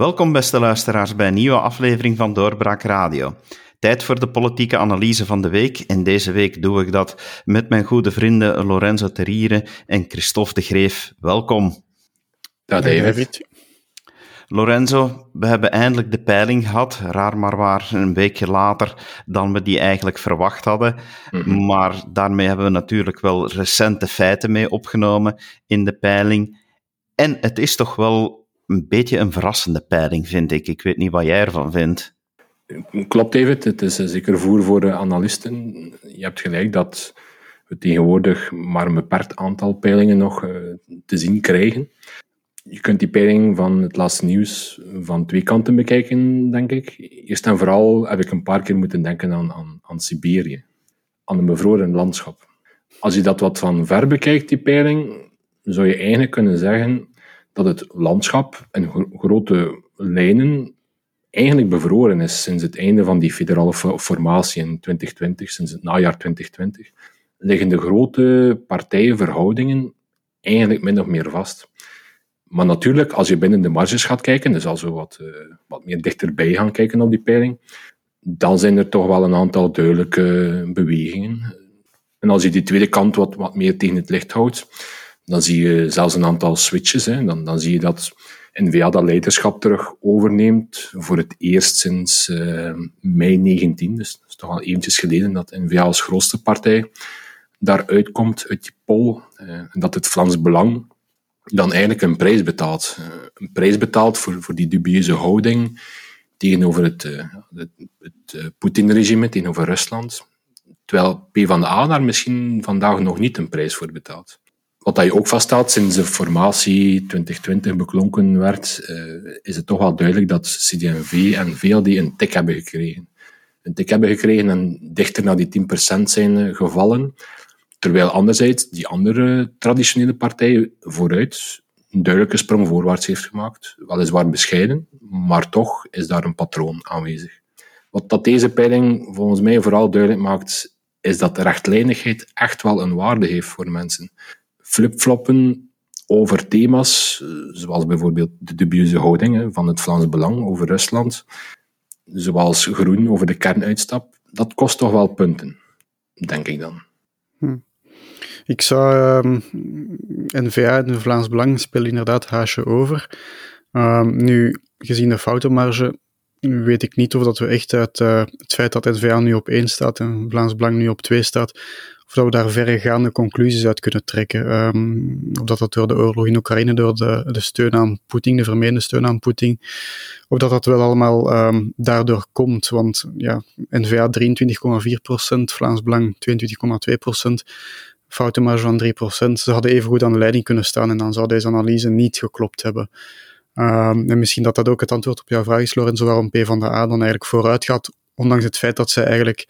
Welkom beste luisteraars bij een nieuwe aflevering van Doorbraak Radio. Tijd voor de politieke analyse van de week. En deze week doe ik dat met mijn goede vrienden Lorenzo Terriere en Christophe de Greef. Welkom. Dag David. Lorenzo, we hebben eindelijk de peiling gehad. Raar maar waar, een weekje later dan we die eigenlijk verwacht hadden. Mhm. Maar daarmee hebben we natuurlijk wel recente feiten mee opgenomen in de peiling. En het is toch wel een beetje een verrassende peiling, vind ik. Ik weet niet wat jij ervan vindt. Klopt, David. Het is zeker voer voor de analisten. Je hebt gelijk dat we tegenwoordig maar een beperkt aantal peilingen nog eh, te zien krijgen. Je kunt die peiling van het laatste nieuws van twee kanten bekijken, denk ik. Eerst en vooral heb ik een paar keer moeten denken aan, aan, aan Siberië, aan een bevroren landschap. Als je dat wat van ver bekijkt, die peiling, zou je eigenlijk kunnen zeggen dat het landschap in grote lijnen eigenlijk bevroren is sinds het einde van die federale formatie in 2020, sinds het najaar 2020, liggen de grote partijenverhoudingen eigenlijk min of meer vast. Maar natuurlijk, als je binnen de marges gaat kijken, dus als we wat, uh, wat meer dichterbij gaan kijken op die peiling, dan zijn er toch wel een aantal duidelijke bewegingen. En als je die tweede kant wat, wat meer tegen het licht houdt, dan zie je zelfs een aantal switches. Hè. Dan, dan zie je dat N-VA dat leiderschap terug overneemt voor het eerst sinds uh, mei 19. Dus dat is toch al eventjes geleden dat N-VA als grootste partij daaruit komt uit die poll. Uh, en dat het Vlaams Belang dan eigenlijk een prijs betaalt. Uh, een prijs betaalt voor, voor die dubieuze houding tegenover het, het, het Poetin-regime, tegenover Rusland. Terwijl PvdA daar misschien vandaag nog niet een prijs voor betaalt. Wat dat je ook vaststaat, sinds de formatie 2020 beklonken werd, uh, is het toch wel duidelijk dat CD&V en VLD een tik hebben gekregen. Een tik hebben gekregen en dichter naar die 10% zijn eh, gevallen. Terwijl anderzijds die andere traditionele partij vooruit een duidelijke sprong voorwaarts heeft gemaakt. Weliswaar bescheiden, maar toch is daar een patroon aanwezig. Wat dat deze peiling volgens mij vooral duidelijk maakt, is dat de rechtlijnigheid echt wel een waarde heeft voor mensen flipfloppen over thema's, eh, zoals bijvoorbeeld de dubieuze houding van het Vlaams Belang over Rusland, zoals groen over de kernuitstap, dat kost toch wel punten, denk ik dan. Hm. Ik zou uh, ehm, N-VA en Vlaams Belang spelen inderdaad haasje over. Ehm, nu, gezien de foutenmarge, weet ik niet of dat we echt uit uh, het feit dat N-VA nu op 1 staat en Vlaams Belang nu op 2 staat, of dat we daar verregaande conclusies uit kunnen trekken. Um, of dat dat door de oorlog in Oekraïne, door de, de steun aan Poetin, de vermeende steun aan Poetin, of dat dat wel allemaal um, daardoor komt. Want ja, N-VA 23,4%, Vlaams Belang 22,2%, foutenmarge van 3%. Ze hadden even goed aan de leiding kunnen staan en dan zou deze analyse niet geklopt hebben. Um, en misschien dat dat ook het antwoord op jouw vraag is, Lorenzo, waarom P van dan eigenlijk vooruit gaat, ondanks het feit dat zij eigenlijk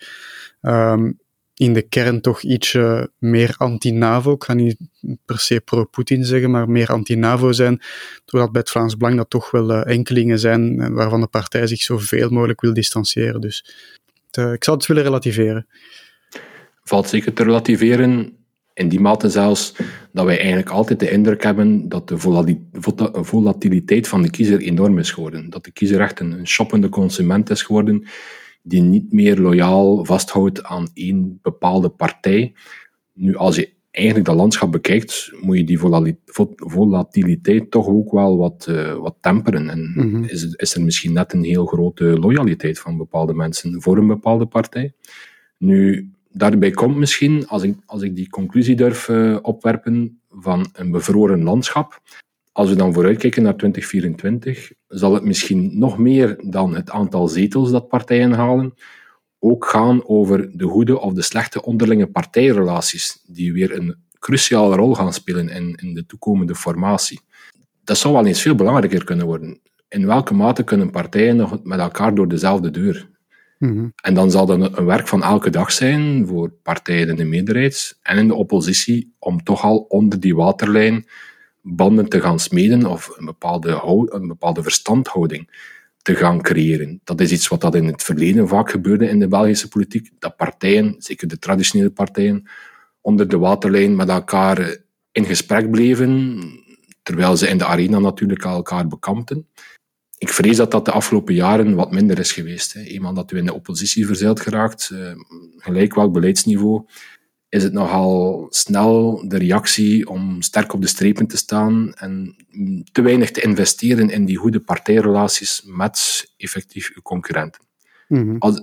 in de kern toch ietsje meer anti-NAVO. Ik ga niet per se pro-Poetin zeggen, maar meer anti-NAVO zijn. Doordat bij het Vlaams Belang dat toch wel uh, enkelingen zijn eh, waarvan de partij zich zoveel mogelijk wil distancieren. Dus uh, ik zou het willen relativeren. Valt zeker te relativeren. In die mate zelfs dat wij eigenlijk altijd de indruk hebben dat de volatiliteit van de kiezer enorm is geworden. Dat de kiezer echt een shoppende consument is geworden die niet meer loyaal vasthoudt aan één bepaalde partij. Nu, als je eigenlijk dat landschap bekijkt, moet je die volatiliteit toch ook wel wat, uh, wat temperen. En mhm. is, is er misschien net een heel grote loyaliteit van bepaalde mensen voor een bepaalde partij. Nu, daarbij komt misschien, als ik, als ik die conclusie durf uh, opwerpen, van een bevroren landschap, als we dan vooruitkijken naar 2024, zal het misschien nog meer dan het aantal zetels dat partijen halen, ook gaan over de goede of de slechte onderlinge partijrelaties, die weer een cruciale rol gaan spelen in, in de toekomende formatie. Dat zou wel eens veel belangrijker kunnen worden. In welke mate kunnen partijen nog met elkaar door dezelfde deur? Mhm. En dan zal dat een werk van elke dag zijn voor partijen in de meerderheid en in de oppositie om toch al onder die waterlijn banden te gaan smeden of een bepaalde, een bepaalde verstandhouding te gaan creëren. Dat is iets wat dat in het verleden vaak gebeurde in de Belgische politiek, dat partijen, zeker de traditionele partijen, onder de waterlijn met elkaar in gesprek bleven, terwijl ze in de arena natuurlijk elkaar bekampten. ik vrees dat dat de afgelopen jaren wat minder is geweest. Eenmaal dat u in de oppositie verzeild geraakt, uh, gelijk welk beleidsniveau, is het nogal snel de reactie om sterk op de strepen te staan en te weinig te investeren in die goede partijrelaties met effectief uw concurrenten. Mhm. als,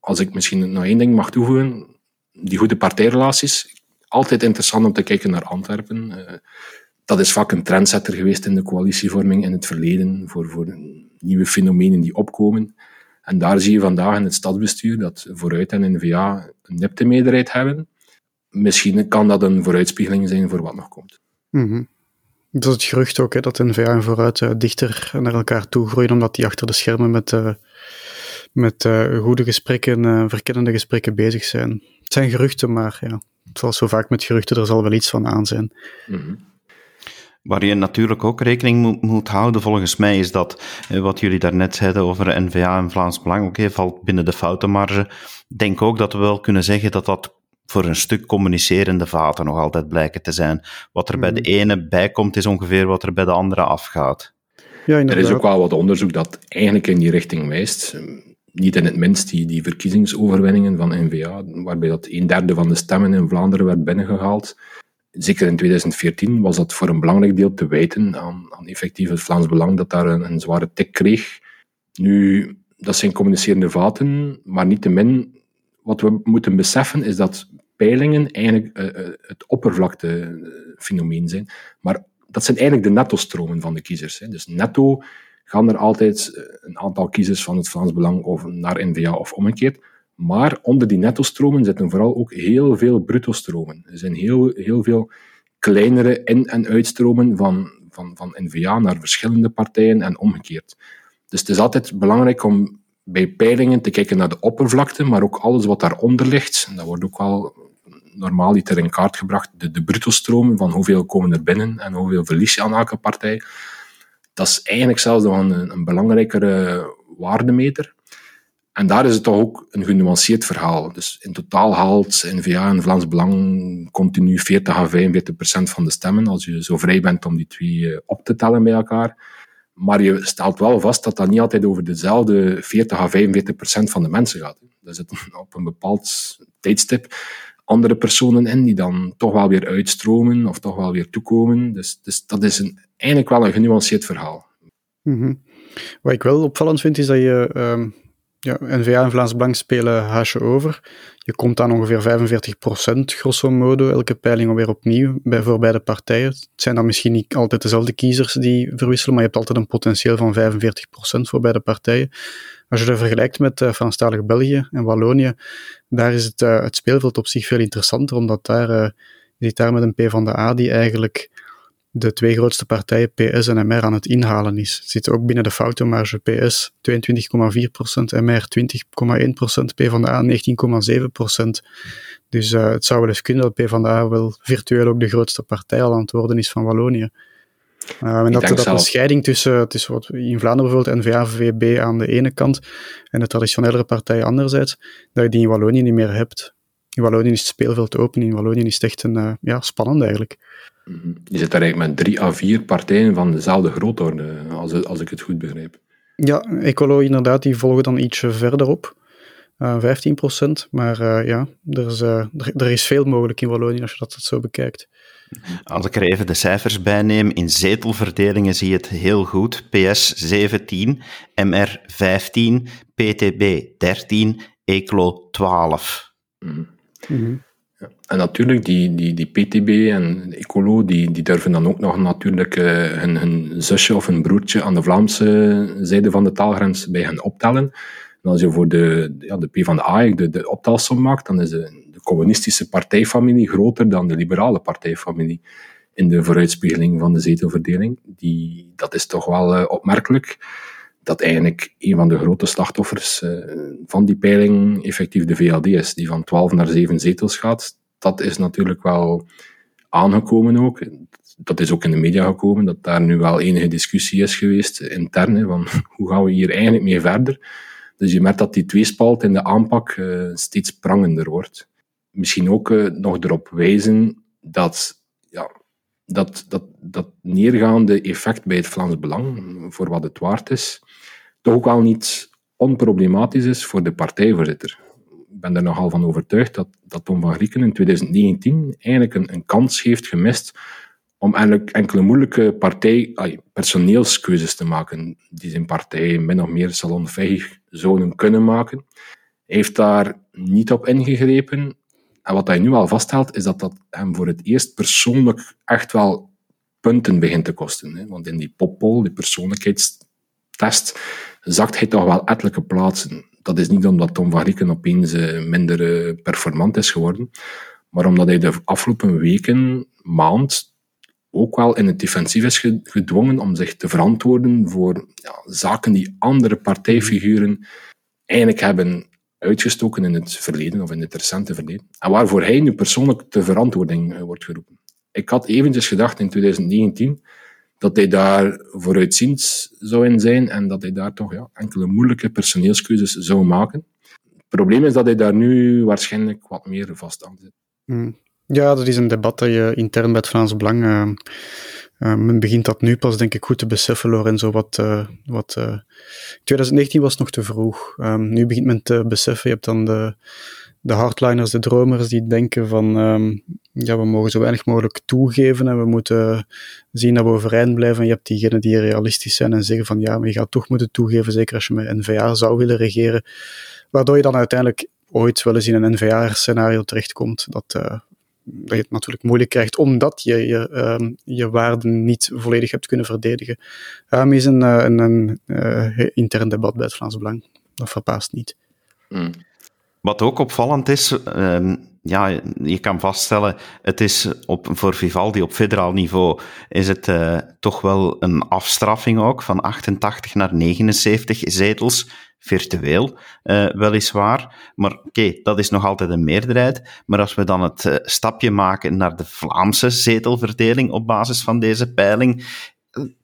als ik misschien nog één ding mag toevoegen, die goede partijrelaties, altijd interessant om te kijken naar Antwerpen. Uh, dat is vaak een trendsetter geweest in de coalitievorming in het verleden voor, voor nieuwe fenomenen die opkomen. En daar zie je vandaag in het stadsbestuur dat Vooruit en N-VA een nipte meerderheid hebben. Misschien kan dat een vooruitspiegeling zijn voor wat nog komt. Mm Dat is het gerucht ook, hè, dat N-VA en Vooruit uh, dichter naar elkaar toe groeien, omdat die achter de schermen met, uh, met uh, goede gesprekken, verkennende gesprekken bezig zijn. Het zijn geruchten, maar ja, zoals zo vaak met geruchten, er zal wel iets van aan zijn. Mm Waar je natuurlijk ook rekening moet, moet, houden, volgens mij, is dat eh, wat jullie daarnet zeiden over NVA en Vlaams Belang, oké, valt binnen de foutenmarge. Ik denk ook dat we wel kunnen zeggen dat dat voor een stuk communicerende vaten nog altijd blijken te zijn. Wat er bij de mhm. ene bijkomt, is ongeveer wat er bij de andere afgaat. Ja, er is ook wel wat onderzoek dat eigenlijk in die richting wijst. Niet in het minst die, die verkiezingsoverwinningen van NVA, waarbij dat een derde van de stemmen in Vlaanderen werd binnengehaald zeker in 2014 was dat voor een belangrijk deel te wijten aan, aan effectief het Vlaams Belang dat daar een, een, zware tik kreeg. Nu, dat zijn communicerende vaten, maar niettemin, wat we moeten beseffen is dat peilingen eigenlijk uh, het oppervlaktefenomeen zijn. Maar dat zijn eigenlijk de netto-stromen van de kiezers. Hè. Dus netto gaan er altijd eh, een aantal kiezers van het Vlaams Belang of naar NVA of omgekeerd. Maar onder die netto-stromen zitten vooral ook heel veel bruto-stromen. Er zijn heel, heel veel kleinere in- en uitstromen van, van, van NVA naar verschillende partijen en omgekeerd. Dus het is altijd belangrijk om bij peilingen te kijken naar de oppervlakte, maar ook alles wat daaronder ligt. Dat wordt ook wel normaal niet in kaart gebracht. De, de bruto-stromen van hoeveel komen er binnen en hoeveel verlies je aan elke partij. Dat is eigenlijk zelfs nog een, een belangrijkere waardemeter. En daar is het toch ook een genuanceerd verhaal. Dus in totaal haalt N-VA en Vlaams Belang continu 40 à 45 procent van de stemmen, als je zo vrij bent om die twee eh, op te tellen bij elkaar. Maar je stelt wel vast dat dat niet altijd over dezelfde 40 à 45 procent van de mensen gaat. Er zitten op een bepaald tijdstip andere personen in die dan toch wel weer uitstromen of toch wel weer toekomen. Dus, dus dat is een, eigenlijk wel een genuanceerd verhaal. Mm Wat ik wel opvallend vind, is dat je... Ehm, ja, N-VA en Vlaams Belang spelen haasje over. Je komt aan ongeveer 45% grosso modo, elke peiling alweer opnieuw bij, voor beide partijen. Het zijn dan misschien niet altijd dezelfde kiezers die verwisselen, maar je hebt altijd een potentieel van 45% voor beide partijen. Als je dat vergelijkt met uh, Franstalig België en Wallonië, daar is het, uh, het speelveld op zich veel interessanter, omdat daar, uh, je zit daar met een P van de A die eigenlijk de twee grootste partijen, PS en MR, aan het inhalen is. Het zit ook binnen de foutenmarge. PS 22,4%, MR 20,1%, PvdA 19,7%. Dus uh, het zou wel eens kunnen dat PvdA wel virtueel ook de grootste partij al aan het worden is van Wallonië. Uh, en dat, dat een scheiding tussen, tussen wat in Vlaanderen bijvoorbeeld NVA, VVB aan de ene kant en de traditionele partijen anderzijds, dat je die in Wallonië niet meer hebt. In Wallonië is het speelveld open, in Wallonië is het echt een, uh, ja, spannend eigenlijk. Je zit daar eigenlijk met drie à vier partijen van dezelfde grootorde, als, als ik het goed begrijp. Ja, Ecolo inderdaad, die volgen dan ietsje verderop. Uh, 15%, maar uh, ja, er is, uh, er, er, is veel mogelijk in Wallonië als je dat zo bekijkt. Als ik er even de cijfers bij neem, in zetelverdelingen zie je het heel goed. PS 17, MR 15, PTB 13, Eclo 12. Mm -hmm. En natuurlijk, die, die, die PTB en Ecolo, die, die durven dan ook nog natuurlijk uh, hun, hun zusje of hun broertje aan de Vlaamse zijde van de taalgrens bij hen optellen. En als je voor de, ja, de P van de A de, optelsom maakt, dan is de, de communistische partijfamilie groter dan de liberale partijfamilie in de vooruitspiegeling van de zetelverdeling. Die, dat is toch wel uh, opmerkelijk dat eigenlijk een van de grote slachtoffers uh, van die peiling effectief de VLD is, die van 12 naar 7 zetels gaat. Dat is natuurlijk wel aangekomen ook. Dat is ook in de media gekomen, dat daar nu wel enige discussie is geweest intern, van hoe gaan we hier eigenlijk mee verder. Dus je merkt dat die tweespalt in de aanpak uh, steeds prangender wordt. Misschien ook uh, nog erop wijzen dat ja, dat, dat dat neergaande effect bij het Vlaams Belang, voor wat het waard is, toch ook wel niet onproblematisch is voor de partijvoorzitter. Ben er nogal van overtuigd dat, dat Tom van Grieken in 2019 eigenlijk een, een kans heeft gemist om eigenlijk enkele moeilijke partij, personeelskeuzes te maken die zijn partij min of meer salonveeg zouden kunnen maken. Hij heeft daar niet op ingegrepen. En wat hij nu al vaststelt, is dat dat hem voor het eerst persoonlijk echt wel punten begint te kosten. Hè. Want in die poppol, die persoonlijkheidstest, zakt hij toch wel ettelijke plaatsen. Dat is niet omdat Tom van Rieken opeens eh, minder eh, performant is geworden, maar omdat hij de afgelopen weken, maand, ook wel in het defensief is gedwongen om zich te verantwoorden voor ja, zaken die andere partijfiguren eigenlijk hebben uitgestoken in het verleden of in het recente verleden. En waarvoor hij nu persoonlijk de verantwoording eh, wordt geroepen. Ik had eventjes gedacht in 2019 dat hij daar vooruitziend zou in zijn en dat hij daar toch ja, enkele moeilijke personeelskeuzes zou maken. Het probleem is dat hij daar nu waarschijnlijk wat meer vast aan zit. Hmm. Ja, dat is een debat dat je intern bij het Vlaams Belang. Uh, uh, men begint dat nu pas, denk ik, goed te beseffen, Lorenzo. Wat, uh, wat, 2019 was nog te vroeg. Um, nu begint men te beseffen. Je hebt dan de, de hardliners, de dromers, die denken van. Um, ja, we mogen zo weinig mogelijk toegeven en we moeten zien dat we overeind blijven. En je hebt diegenen die realistisch zijn en zeggen van ja, maar je gaat toch moeten toegeven, zeker als je met NVA zou willen regeren. Waardoor je dan uiteindelijk ooit wel eens in een NVA-scenario terechtkomt. Dat, uh, dat je het natuurlijk moeilijk krijgt, omdat je je, uh, je waarden niet volledig hebt kunnen verdedigen. Um, is een, uh, een, een uh, intern debat bij het Vlaams Belang. Dat verbaast niet. Mm. Wat ook opvallend is, uh, ja, je kan vaststellen, het is op, voor Vivaldi op federaal niveau is het uh, toch wel een afstraffing ook, van 88 naar 79 zetels, virtueel uh, weliswaar. Maar oké, dat is nog altijd een meerderheid. Maar als we dan het uh, stapje maken naar de Vlaamse zetelverdeling op basis van deze peiling,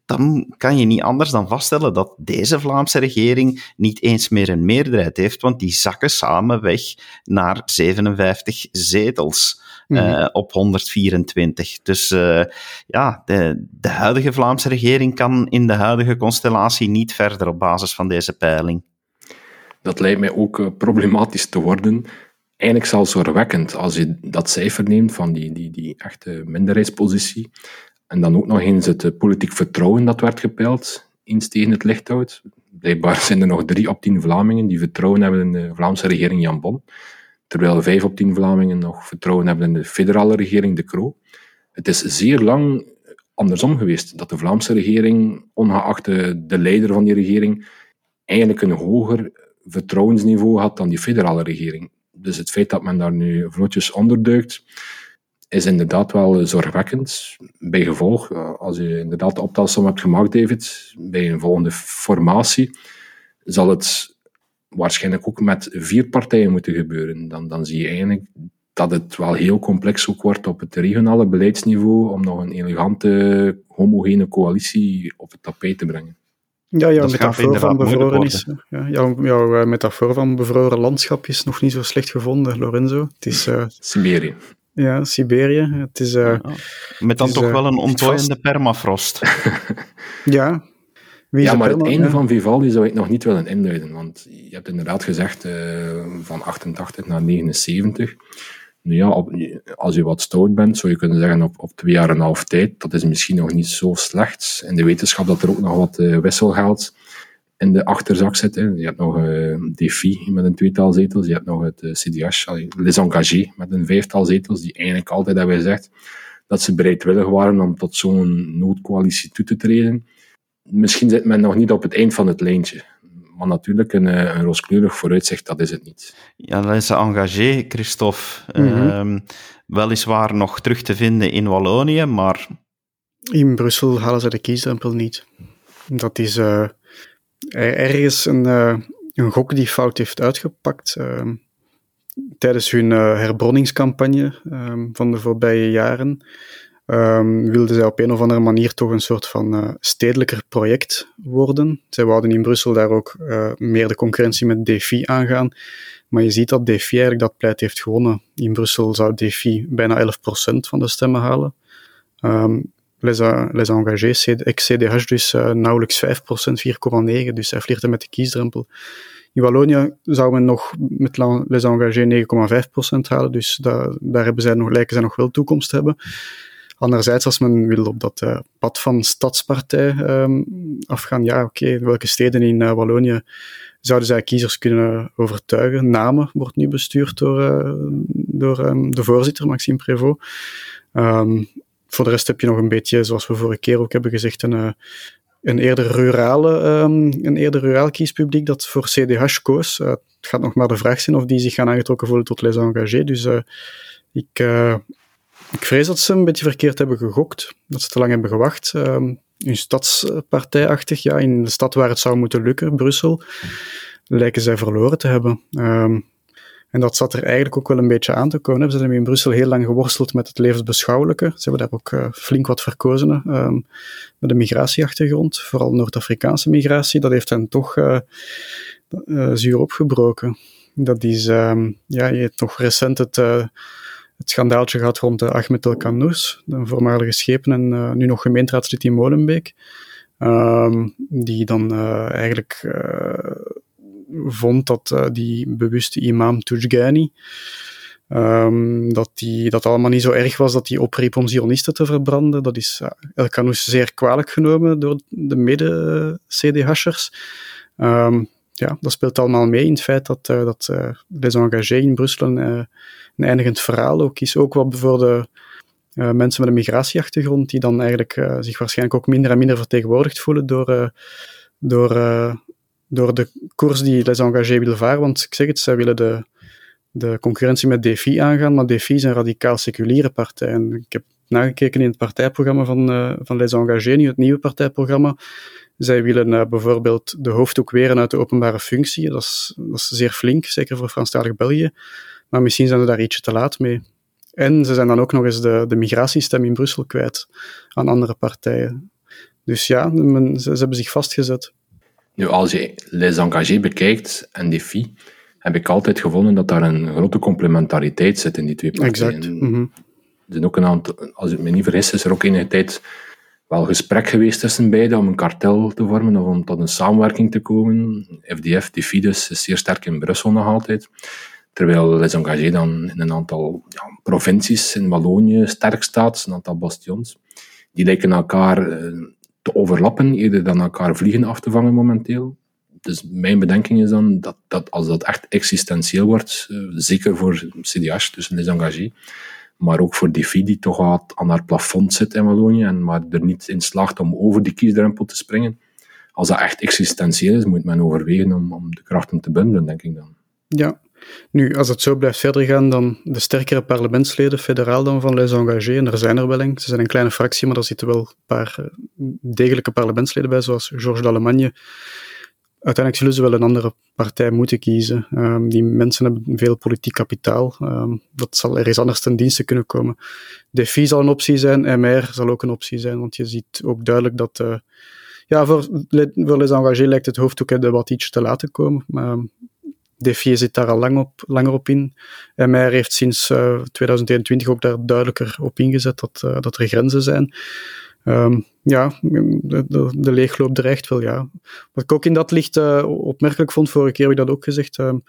dan kan je niet anders dan vaststellen dat deze Vlaamse regering niet eens meer een meerderheid heeft, want die zakken samen weg naar 57 zetels. Mm -hmm. uh, op 124. Dus uh, ja, de, de huidige Vlaamse regering kan in de huidige constellatie niet verder op basis van deze peiling. Dat lijkt mij ook uh, problematisch te worden. Eigenlijk zelfs zorgwekkend als je dat cijfer neemt van die, die, die echte minderheidspositie. En dan ook nog eens het politiek vertrouwen dat werd gepeild, eens tegen het licht houdt. Blijkbaar zijn er nog drie op tien Vlamingen die vertrouwen hebben in de Vlaamse regering Jan Bon. Terwijl vijf op tien Vlamingen nog vertrouwen hebben in de federale regering De Croo. Het is zeer lang andersom geweest. Dat de Vlaamse regering, ongeacht de, de leider van die regering, eigenlijk een hoger vertrouwensniveau had dan die federale regering. Dus het feit dat men daar nu vlotjes onderduikt, is inderdaad wel zorgwekkend. Bij gevolg, als je inderdaad de optelsom hebt gemaakt, David, bij een volgende formatie, zal het waarschijnlijk ook met vier partijen moeten gebeuren. Dan, dan zie je eigenlijk dat het wel heel complex ook wordt op het regionale beleidsniveau om nog een elegante, homogene coalitie op het tapijt te brengen. Ja, jouw metafoor van bevroren is. Ja, jouw, jouw uh, metafoor van bevroren landschap is nog niet zo slecht gevonden, Lorenzo. Het is. Uh, Siberië. Ja, Siberië. Het is, uh, ja, Met dan is, toch wel een ontdooiende permafrost. ja. Wie ja, maar het einde ja. van Vivaldi zou ik nog niet willen induiden. Want je hebt inderdaad gezegd uh, van 88 naar 79. Nu ja, op, als je wat stout bent, zou je kunnen zeggen op, op twee jaar en een half tijd. Dat is misschien nog niet zo slecht. In de wetenschap dat er ook nog wat uh, wisselgeld in de achterzak zit. Hè. Je hebt nog uh, DEFI met een tweetal zetels. Je hebt nog het uh, CDH, allee, Les Engagés met een vijftal zetels, die eigenlijk altijd hebben gezegd dat ze bereidwillig waren om tot zo'n noodcoalitie toe te treden. Misschien zit men nog niet op het eind van het lijntje. Maar natuurlijk, een, een rooskleurig vooruitzicht, dat is het niet. Ja, Les Engagés, Christophe. Mm -hmm. uh, weliswaar nog terug te vinden in Wallonië, maar... In Brussel halen ze de kiesdrempel niet. Dat is... Uh ergens een, uh, een gok die fout heeft uitgepakt. Uh, tijdens hun uh, herbronningscampagne van de voorbije jaren um, wilden zij op een of andere manier toch een soort van stedelijker project worden. Zij wouden in Brussel daar ook meer de concurrentie met DEFI aangaan. Maar je ziet dat DEFI eigenlijk dat pleit heeft gewonnen. In Brussel zou DEFI bijna 11% van de stemmen halen. Les, ex-CDH, dus nauwelijks 5%, 4,9%. Dus hij flirte met de kiesdrempel. In Wallonië zou men nog met Les Engagés 9,5% halen, dus daar, hebben zij nog, lijken zij nog wel toekomst te hebben. Anderzijds, als men wil op dat uh, pad van stadspartij um, afgaan, ja, oké, welke steden in uh, Wallonië zouden zij kiezers kunnen overtuigen? Namen wordt nu bestuurd door, door um, de voorzitter, Maxime Prévost. Um, voor de rest heb je nog een beetje, zoals we vorige keer ook hebben gezegd, een, een eerder rurale, een eerder ruraal kiespubliek dat voor CDH koos. het gaat nog maar de vraag zijn of die zich gaan aangetrokken voelen tot les engagés. Dus ik ik vrees dat ze een beetje verkeerd hebben gegokt, dat ze te lang hebben gewacht. Um, een stadspartijachtig, ja, in de stad waar het zou moeten lukken, Brussel, lijken zij verloren te hebben. Um, en dat zat er eigenlijk ook wel een beetje aan te komen. Ze hebben in Brussel heel lang geworsteld met het levensbeschouwelijke. Ze hebben daar ook uh, flink wat verkozen um, met een migratieachtergrond, vooral Noord-Afrikaanse migratie. Dat heeft hen toch uh, uh, zuur opgebroken. Dat is, um, ja, je hebt nog recent het het schandaaltje gehad rond Ahmed El Kanous, de voormalige schepen en nu nog gemeenteraadslid in Molenbeek. Um, die dan eigenlijk vond dat die bewuste imam Tujgani, um, dat die, dat allemaal niet zo erg was dat hij opriep om Zionisten te verbranden. Dat is El Kanous zeer kwalijk genomen door de mede-CDH'ers. Um, ja, dat speelt allemaal mee in het feit dat, dat Les Engagés in Brussel een eindigend verhaal ook is. Ook wat voor de mensen met een migratieachtergrond, die dan eigenlijk zich waarschijnlijk ook minder en minder vertegenwoordigd voelen door, door, door de koers die Les Engagés wil varen. Want ik zeg het, zij willen de, de concurrentie met DFI aangaan, maar DFI is een radicaal seculiere partij. En ik heb nagekeken in het partijprogramma van, van Les Engagés, nu het nieuwe partijprogramma. Zij willen bijvoorbeeld de hoofddoek weren uit de openbare functie. Dat is, dat is zeer flink, zeker voor Franstalig België. Maar misschien zijn ze daar ietsje te laat mee. En ze zijn dan ook nog eens de, de migratiestem in Brussel kwijt aan andere partijen. Dus ja, ze, hebben zich vastgezet. Nu, als je Les Engagés bekijkt en Défi, heb ik altijd gevonden dat daar een grote complementariteit zit in die twee partijen. Exact. Mm -hmm. Er ook een aantal, als ik me niet vergis, is er ook enige tijd wel gesprek geweest tussen beiden om een kartel te vormen of om tot een samenwerking te komen. FDF, Défi dus, is zeer sterk in Brussel nog altijd. Terwijl Les Engagés dan in een aantal ja, provincies in Wallonië sterk staat, een aantal bastions. Die lijken elkaar uh, te overlappen, eerder dan elkaar vliegen af te vangen momenteel. Dus mijn bedenking is dan dat, dat als dat echt existentieel wordt, uh, zeker voor CDH, dus Les Engagés, maar ook voor DeFi, die toch wat aan haar plafond zit in Wallonië, en maar er niet in slaagt om over die kiesdrempel te springen. Als dat echt existentieel is, moet men overwegen om, om de krachten te bundelen, denk ik dan. Ja, nu, als het zo blijft verder gaan, dan de sterkere parlementsleden, federaal dan van Les Engagés, en er zijn er wel een, ze zijn een kleine fractie, maar er zitten wel een paar eh, degelijke parlementsleden bij, zoals Georges d'Allemagne. Uiteindelijk zullen ze wel een andere partij moeten kiezen. Um, die mensen hebben veel politiek kapitaal. Um, dat zal er eens anders ten dienste kunnen komen. DeFi zal een optie zijn, MR zal ook een optie zijn, want je ziet ook duidelijk dat... Uh, ja, voor, voor Les Engagés lijkt het hoofddoek iets te laten komen. Maar Defier zit daar al lang op, langer op in. MR heeft sinds uh, eh, 2021 ook daar duidelijker op ingezet dat, uh, dat er grenzen zijn. Um, ja, de, de, leegloop dreigt wel, ja. Wat ik ook in dat licht uh, opmerkelijk vond, vorige keer heb ik dat ook gezegd, um,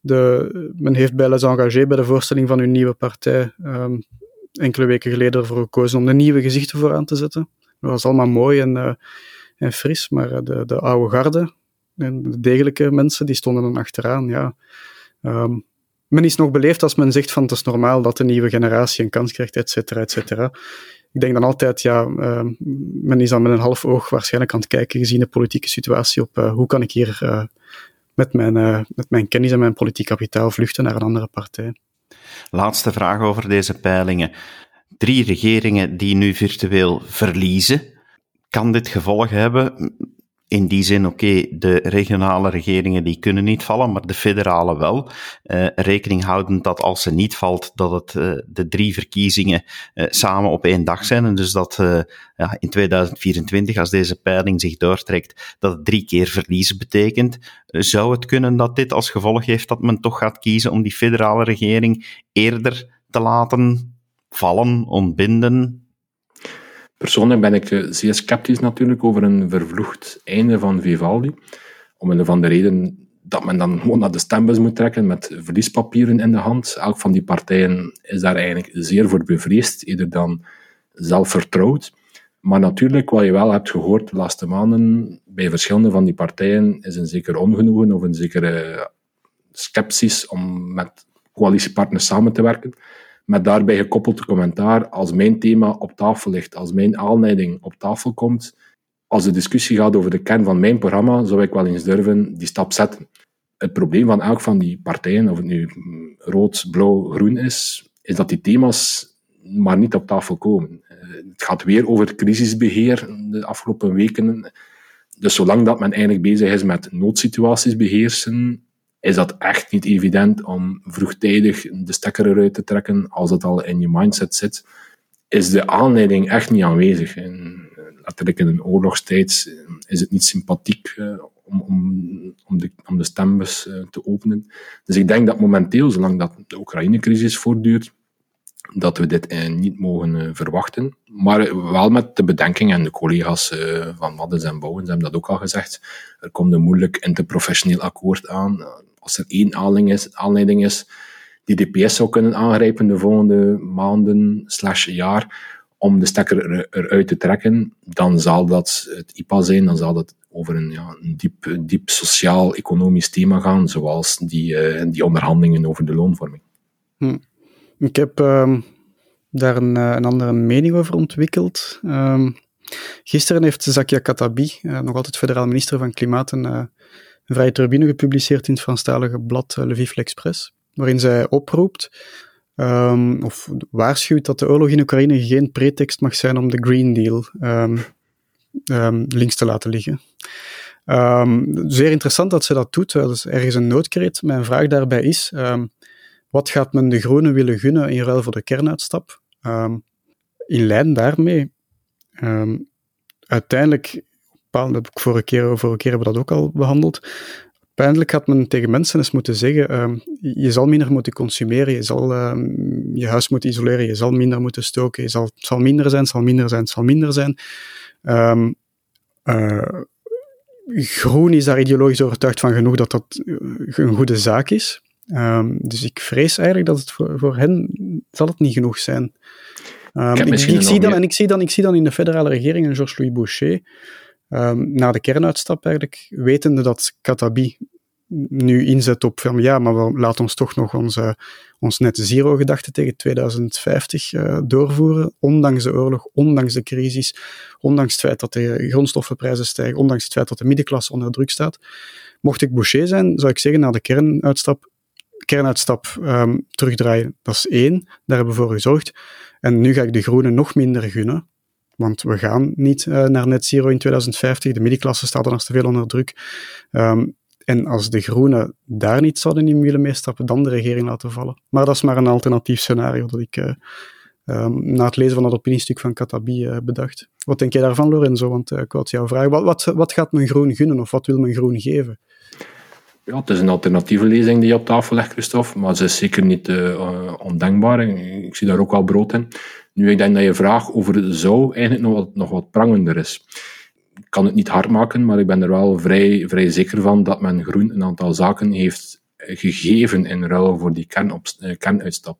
de, men heeft bij Les Engagés, bij de voorstelling van hun nieuwe partij, um, enkele weken geleden ervoor gekozen om de nieuwe gezichten vooraan te zetten. Dat was allemaal mooi en, en fris, maar de, de oude garde, en de degelijke mensen, die stonden dan achteraan, ja. Um, men is nog beleefd als men zegt van het is normaal dat de nieuwe generatie een kans krijgt, et cetera, et cetera. Ik denk dan altijd, ja, uh, men is dan met een half oog waarschijnlijk aan het kijken, gezien de politieke situatie, op uh, hoe kan ik hier uh, met, mijn, uh, met mijn kennis en mijn politiek kapitaal vluchten naar een andere partij. Laatste vraag over deze peilingen. Drie regeringen die nu virtueel verliezen. Kan dit gevolgen hebben? In die zin, oké, de regionale regeringen die kunnen niet vallen, maar de federale wel. Uh, rekening houdend dat als ze niet valt, dat het uh, de drie verkiezingen uh, samen op één dag zijn. En dus dat ja, in 2024, als deze peiling zich doortrekt, dat het drie keer verliezen betekent. zou het kunnen dat dit als gevolg heeft dat men toch gaat kiezen om die federale regering eerder te laten vallen, ontbinden? Persoonlijk ben ik eh, zeer sceptisch natuurlijk over een vervloegd einde van Vivaldi. Omwille van de reden dat men dan gewoon naar de stembus moet trekken met verliespapieren in de hand. Elk van die partijen is daar eigenlijk zeer voor bevreesd, eerder dan zelfvertrouwd. Maar natuurlijk, wat je wel hebt gehoord de laatste maanden bij verschillende van die partijen, is een zeker ongenoegen of een zekere sceptisch om met coalitiepartners samen te werken. Met daarbij gekoppeld commentaar, als mijn thema op tafel ligt, als mijn aanleiding op tafel komt, als de discussie gaat over de kern van mijn programma, zou ik wel eens durven die stap zetten. Het probleem van elk van die partijen, of het nu rood, blauw, groen is, is dat die thema's maar niet op tafel komen. Eh, het gaat weer over crisisbeheer de afgelopen weken. Dus zolang dat men eigenlijk bezig is met noodsituaties beheersen, is dat echt niet evident om vroegtijdig de stekker eruit te trekken als het al in je mindset zit. Is de aanleiding echt niet aanwezig. En letterlijk in een oorlogstijd is het niet sympathiek uh, om, om, om, de, om de stembus uh, te openen. Dus ik denk dat momenteel, zolang dat de Oekraïne-crisis voortduurt, dat we dit uh, niet mogen verwachten. Maar wel met de bedenking, en de collega's van Maddens en Bouwens hebben dat ook al gezegd, er komt een moeilijk interprofessioneel akkoord aan. Als er één aanleiding is, aanleiding is die DPS zou kunnen aangrijpen de volgende maanden slash jaar, om de stekker eruit te trekken, dan zal dat het IPA zijn, dan zal dat over een, ja, een diep, diep sociaal-economisch thema gaan, zoals die, die onderhandelingen over de loonvorming. Hm. Ik heb um, daar een, eh, een, andere mening over ontwikkeld. Um, gisteren heeft Zakia Katabi, uh, nog altijd federaal minister van Klimaat, een, een vrije turbine gepubliceerd in het Franstalige blad Le Vif waarin zij oproept Um, of waarschuwt dat de oorlog in Oekraïne geen pretext mag zijn om de Green Deal links te laten liggen. zeer interessant dat ze dat doet. Dat is ergens een noodkreet. Mijn vraag daarbij is: wat gaat men de Groenen willen gunnen in ruil voor de kernuitstap? in lijn daarmee, uiteindelijk, dat vorige keer, vorige keer hebben we dat ook al behandeld. Uiteindelijk had men tegen mensen eens moeten zeggen, uh, je zal minder moeten consumeren, je zal je huis moeten isoleren, je zal minder moeten stoken, je zal, het zal minder zijn, het zal minder zijn, het zal minder zijn. Um, uh, Groen is daar ideologisch overtuigd van genoeg dat dat een goede zaak is. Um, dus ik vrees eigenlijk dat het voor, voor hen zal het niet genoeg zijn. Um, ik, ik, ik zie dan, en ik zie, dan, ik zie dan in de federale regering een Georges-Louis Boucher um, na de kernuitstap eigenlijk, wetende dat Katabi nu inzet op van ja, maar we laten ons toch nog onze, ons net zero gedachte tegen 2050 uh, doorvoeren, ondanks de oorlog, ondanks de crisis, ondanks het feit dat de grondstoffenprijzen stijgen, ondanks het feit dat de middenklasse onder druk staat. Mocht ik Boucher zijn, zou ik zeggen na de kernuitstap, kernuitstap um, terugdraaien. Dat is één, daar hebben we voor gezorgd. En nu ga ik de groenen nog minder gunnen. Want we gaan niet uh, naar net zero in 2050. De middenklasse staat nog te veel onder druk. Um, en als de Groenen daar niet zouden in willen meestappen, dan de regering laten vallen. Maar dat is maar een alternatief scenario dat ik uh, um, na het lezen van dat opiniestuk van Katabi uh, bedacht. Wat denk jij daarvan, Lorenzo? Want ik wou jou vragen, wat, wat, wat gaat men Groen gunnen of wat wil men Groen geven? Ja, het is een alternatieve lezing die je op tafel legt, Christophe, maar ze is zeker niet uh, ondenkbaar. Ik zie daar ook wel brood in. Nu, ik denk dat je vraag over zou eigenlijk nog wat, nog wat prangender is. Ik kan het niet hard maken, maar ik ben er wel vrij, vrij zeker van dat men Groen een aantal zaken heeft gegeven in ruil voor die eh, kernuitstap.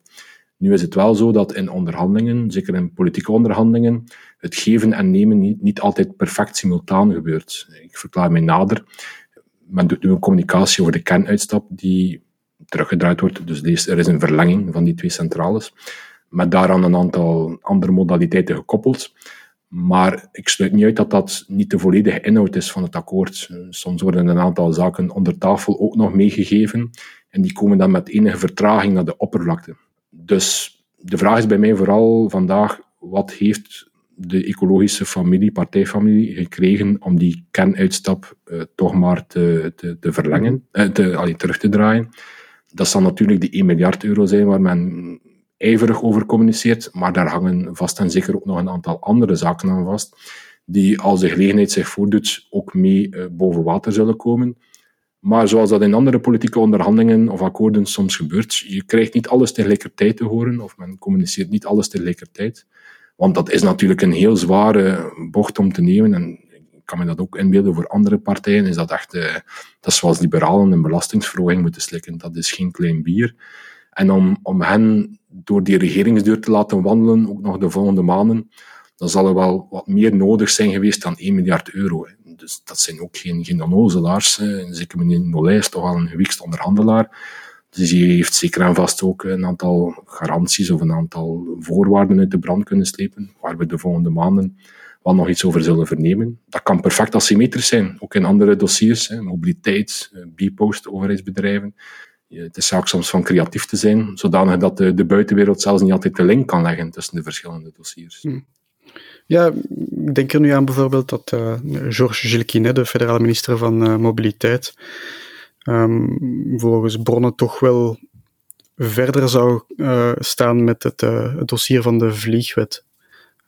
Nu is het wel zo dat in onderhandelingen, zeker in politieke onderhandelingen, het geven en nemen niet, niet altijd perfect simultaan gebeurt. Ik verklaar mij nader. Nu een communicatie over de kernuitstap die teruggedraaid wordt. Dus er is een verlenging van die twee centrales met daaraan een aantal andere modaliteiten gekoppeld. Maar ik sluit niet uit dat dat niet de volledige inhoud is van het akkoord. Soms worden een aantal zaken onder tafel ook nog meegegeven en die komen dan met enige vertraging naar de oppervlakte. Dus de vraag is bij mij vooral vandaag, wat heeft de ecologische familie, partijfamilie, gekregen om die kernuitstap uh, toch maar te, te, verlengen, uh, te, terug te draaien? Dat zal natuurlijk die 1 miljard euro zijn waar men ijverig over communiceert, maar daar hangen vast en zeker ook nog een aantal andere zaken aan vast, die als de gelegenheid zich voordoet ook mee uh, boven water zullen komen. Maar zoals dat in andere politieke onderhandelingen of akkoorden soms gebeurt, je krijgt niet alles tegelijkertijd te horen, of men communiceert niet alles tegelijkertijd. Want dat is natuurlijk een heel zware bocht om te nemen. En ik kan me dat ook inbeelden voor andere partijen. Is dat echt, uh, dat zoals liberalen een belastingsverhoging moeten slikken. Dat is geen klein bier. En om, om hen door die regeringsdeur te laten wandelen, ook nog de volgende maanden, dan zal er wel wat meer nodig zijn geweest dan 1 miljard euro. Dus dat zijn ook geen, geen onnozelaars. Zeker meneer Nolay is toch wel een gewiekst onderhandelaar. Dus die heeft zeker en vast ook een aantal garanties of een aantal voorwaarden uit de brand kunnen slepen, waar we de volgende maanden wel nog iets over zullen vernemen. Dat kan perfect asymmetrisch zijn, ook in andere dossiers, hè, mobiliteit, eh, B-post, overheidsbedrijven. Het is zaak soms van creatief te zijn, zodanig dat de, buitenwereld zelfs niet altijd de link kan leggen tussen de verschillende dossiers. Hm. Ja, ik denk er nu aan bijvoorbeeld dat uh, Georges Gilquinet, de federale minister van uh, Mobiliteit, um, volgens bronnen toch wel verder zou uh, staan met het, het, dossier van de vliegwet.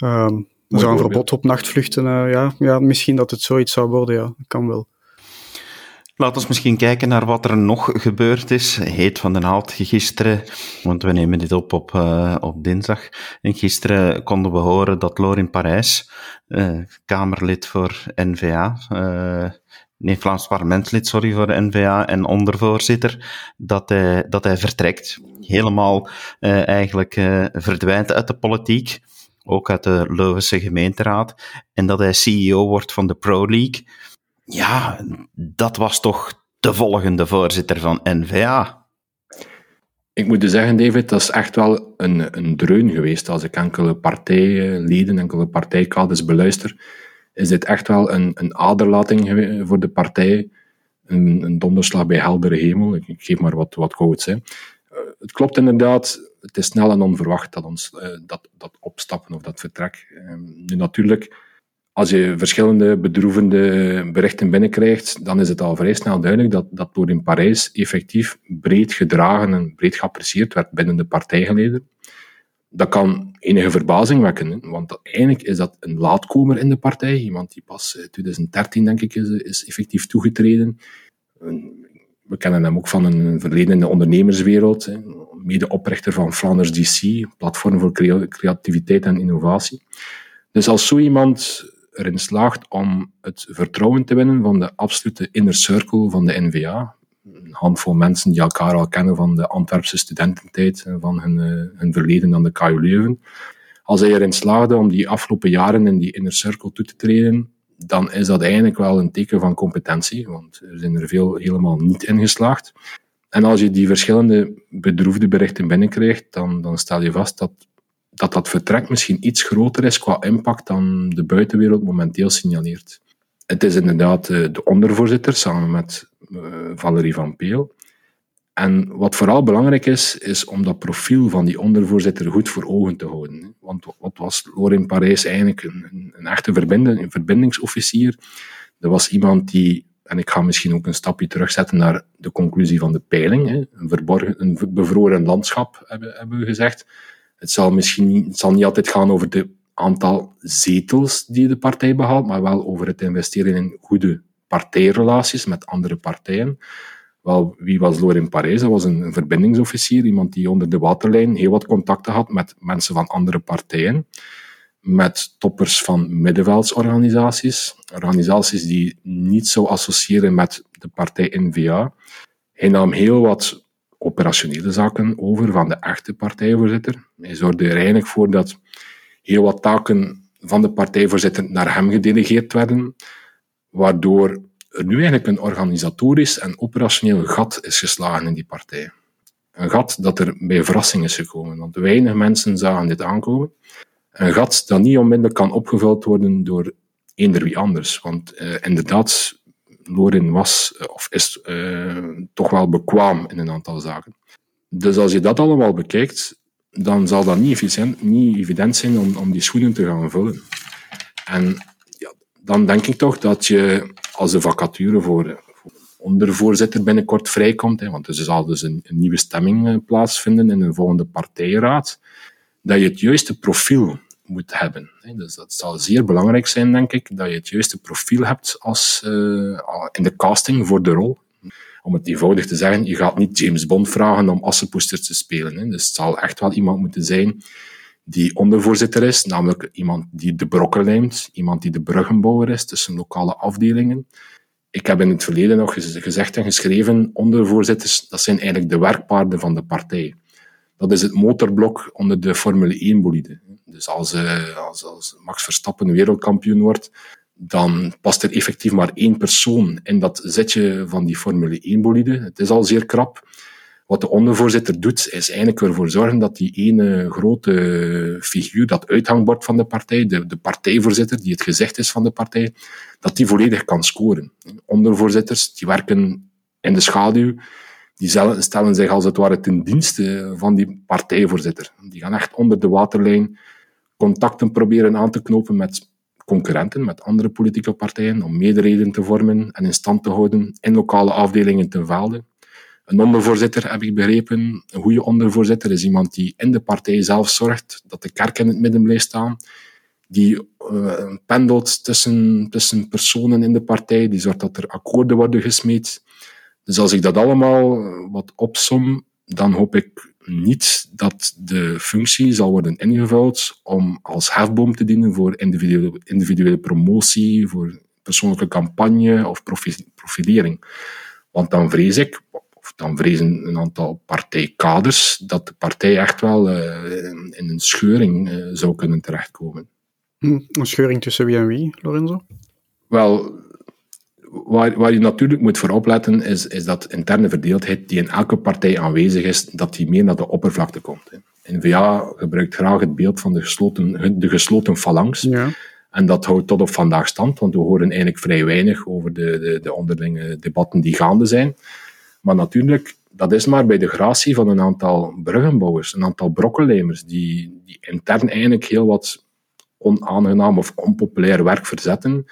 Um, zou een verbod op nachtvluchten, ja, ja, misschien dat het zoiets zou worden, ja, kan wel. Laten we misschien kijken naar wat er nog gebeurd is. Heet van den Haalt gisteren, want we nemen dit op op, uh, op dinsdag. En gisteren konden we horen dat Lorin Parijs, uh, Kamerlid voor NVA, uh, nee, Vlaams parlementslid, sorry, voor de NVA en ondervoorzitter, dat hij, dat hij vertrekt. Helemaal eigenlijk verdwijnt uit de politiek, ook uit de Leuvense gemeenteraad, en dat hij CEO wordt van de Pro League ja, dat was toch de volgende voorzitter van NVA. Ik moet dus zeggen, David, dat is echt wel een, een dreun geweest. Als ik enkele partijleden, enkele partijkaders beluister, is dit echt wel een, een aderlating voor de partij. Een, een donderslag bij heldere hemel. Ik, geef maar wat, wat quotes. Hè. Uh, het klopt inderdaad, het is snel en onverwacht dat, ons, uh, dat, dat opstappen of dat vertrek. Uh, nu natuurlijk als je verschillende bedroevende berichten binnenkrijgt, dan is het al vrij snel duidelijk dat, dat door in Parijs effectief breed gedragen en breed geapprecieerd werd binnen de partijgeleden. Dat kan enige verbazing wekken, want eigenlijk is dat een laatkomer in de partij. Iemand die pas in 2013, denk ik, is, is effectief toegetreden. We kennen hem ook van een verleden in de ondernemerswereld. Medeoprichter van Flanders DC, platform voor creativiteit en innovatie. Dus als zo iemand erin slaagt om het vertrouwen te winnen van de absolute inner circle van de NVA. Een handvol mensen die elkaar al kennen van de Antwerpse studententijd en van hun, uh, hun verleden aan de KU Leuven. Als hij erin slaagde om die afgelopen jaren in die inner circle toe te treden, dan is dat eigenlijk wel een teken van competentie, want er zijn er veel helemaal niet in geslaagd. En als je die verschillende bedroefde berichten binnenkrijgt, dan, dan stel je vast dat dat dat vertrek misschien iets groter is qua impact dan de buitenwereld momenteel signaleert. Het is inderdaad eh, de ondervoorzitter samen met Valerie van Peel. En wat vooral belangrijk is, is om dat profiel van die ondervoorzitter goed voor ogen te houden. Want wat was Lorin Parijs eigenlijk een, een echte een verbindingsofficier? Dat was iemand die, en ik ga misschien ook een stapje terugzetten naar de conclusie van de peiling, een, verborgen, een bevroren landschap, hebben, hebben we gezegd het zal misschien het zal niet altijd gaan over het aantal zetels die de partij behaalt, maar wel over het investeren in goede partijrelaties met andere partijen. Wel, wie was Lorin Parijs? Dat was een verbindingsofficier, iemand die onder de waterlijn heel wat contacten had met mensen van andere partijen, met toppers van middenveldsorganisaties, organisaties die niet zo associëren met de partij NVA. Hij nam heel wat operationele zaken over van de echte partijvoorzitter. Hij zorgde er eigenlijk voor dat heel wat taken van de partijvoorzitter naar hem gedelegeerd werden, waardoor er nu eigenlijk een organisatorisch en operationeel gat is geslagen in die partij. Een gat dat er bij verrassing is gekomen, want weinig mensen zagen dit aankomen. Een gat dat niet onmiddellijk kan opgevuld worden door eender wie anders. Want uh, inderdaad, Lorin was eh, of is uh, toch wel bekwaam in een aantal zaken. Dus als je dat allemaal bekijkt, dan zal dat niet, efficiënt, niet evident zijn om, om die schoenen te gaan vullen. En dan denk ik toch dat je, als de vacature voor, voor ondervoorzitter binnenkort vrijkomt, hè, want er zal dus een, nieuwe stemming uh, plaatsvinden in een volgende partijraad, dat je het juiste profiel moet hebben. Dus dat zal zeer belangrijk zijn, denk ik, dat je het juiste profiel hebt als, uh, in de casting voor de rol. Om het eenvoudig te zeggen, je gaat niet James Bond vragen om Assepoester te spelen. Hè. Dus het zal echt wel iemand moeten zijn die ondervoorzitter is, namelijk iemand die de brokken lijmt, iemand die de bruggenbouwer is tussen lokale afdelingen. Ik heb in het verleden nog gezegd en geschreven, ondervoorzitters, dat zijn eigenlijk de werkpaarden van de partij. Dat is het motorblok onder de Formule 1-bolide. Dus als, uh, als, als Max Verstappen wereldkampioen wordt, dan past er effectief maar één persoon in dat zetje van die Formule 1-bolide. Het is al zeer krap. Wat de ondervoorzitter doet, is eigenlijk ervoor zorgen dat die ene grote figuur, dat uithangbord van de partij, de, de partijvoorzitter, die het gezicht is van de partij, dat die volledig kan scoren. Ondervoorzitters, die werken in de schaduw, die stellen zich als het ware ten dienste van die partijvoorzitter. Die gaan echt onder de waterlijn contacten proberen aan te knopen met concurrenten, met andere politieke partijen, om meerderheden te vormen en in stand te houden in lokale afdelingen ten velde. Een ondervoorzitter, heb ik begrepen, een goede ondervoorzitter is iemand die in de partij zelf zorgt dat de kerk in het midden blijft staan, die uh, pendelt tussen, tussen personen in de partij, die zorgt dat er akkoorden worden gesmeed. Dus als ik dat allemaal wat opsom, dan hoop ik niet dat de functie zal worden ingevuld om als hefboom te dienen voor individuele, individuele promotie, voor persoonlijke campagne of profilering. Want dan vrees ik, dan vrezen een aantal partijkaders, dat de partij echt wel uh, in een scheuring uh, zou kunnen terechtkomen. Hm, een scheuring tussen wie en wie, Lorenzo? Wel, waar, waar je natuurlijk moet voor opletten, is, is dat interne verdeeldheid die in elke partij aanwezig is, dat die meer naar de oppervlakte komt. N-VA gebruikt graag het beeld van de gesloten, de gesloten phalanx. Ja. En dat houdt tot op vandaag stand, want we horen eigenlijk vrij weinig over de, de, de onderlinge debatten die gaande zijn. Maar natuurlijk, dat is maar bij de gratie van een aantal bruggenbouwers, een aantal brokkenlijmers, die, die intern eigenlijk heel wat onaangenaam of onpopulair werk verzetten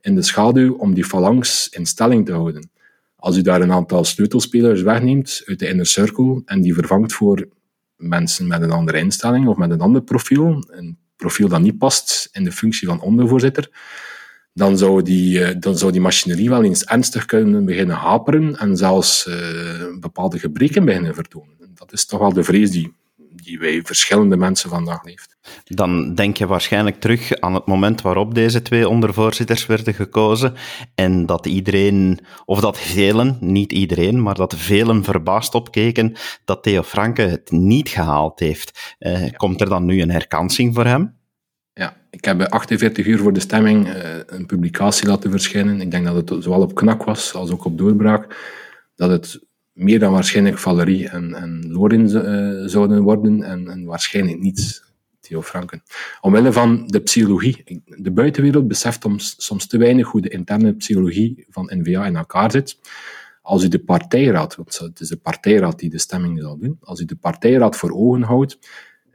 in de schaduw om die phalanx in stelling te houden. Als u daar een aantal sleutelspelers wegneemt uit de inner circle en die vervangt voor mensen met een andere instelling of met een ander profiel, een profiel dat niet past in de functie van ondervoorzitter, dan zou die, eh, dan zou die machinerie wel eens ernstig kunnen beginnen haperen en zelfs uh, bepaalde gebreken beginnen vertonen. Dat is toch wel de vrees die die wij verschillende mensen vandaag leeft. Dan denk je waarschijnlijk terug aan het moment waarop deze twee ondervoorzitters werden gekozen en dat iedereen, of dat velen, niet iedereen, maar dat velen verbaasd opkeken dat Theo Franke het niet gehaald heeft. Uh, Komt er dan nu een herkansing voor hem? Ik heb 48 uur voor de stemming uh, een publicatie laten verschijnen. Ik denk dat het zowel op knak was als ook op doorbraak. Dat het meer dan waarschijnlijk Valerie en, en Lorin uh, zouden worden en, en, waarschijnlijk niet Theo Franken. Omwille van de psychologie. De buitenwereld beseft soms, soms te weinig hoe de interne psychologie van NVA in elkaar zit. Als u de partijraad, want het is de partijraad die de stemming zal doen, als u de partijraad voor ogen houdt,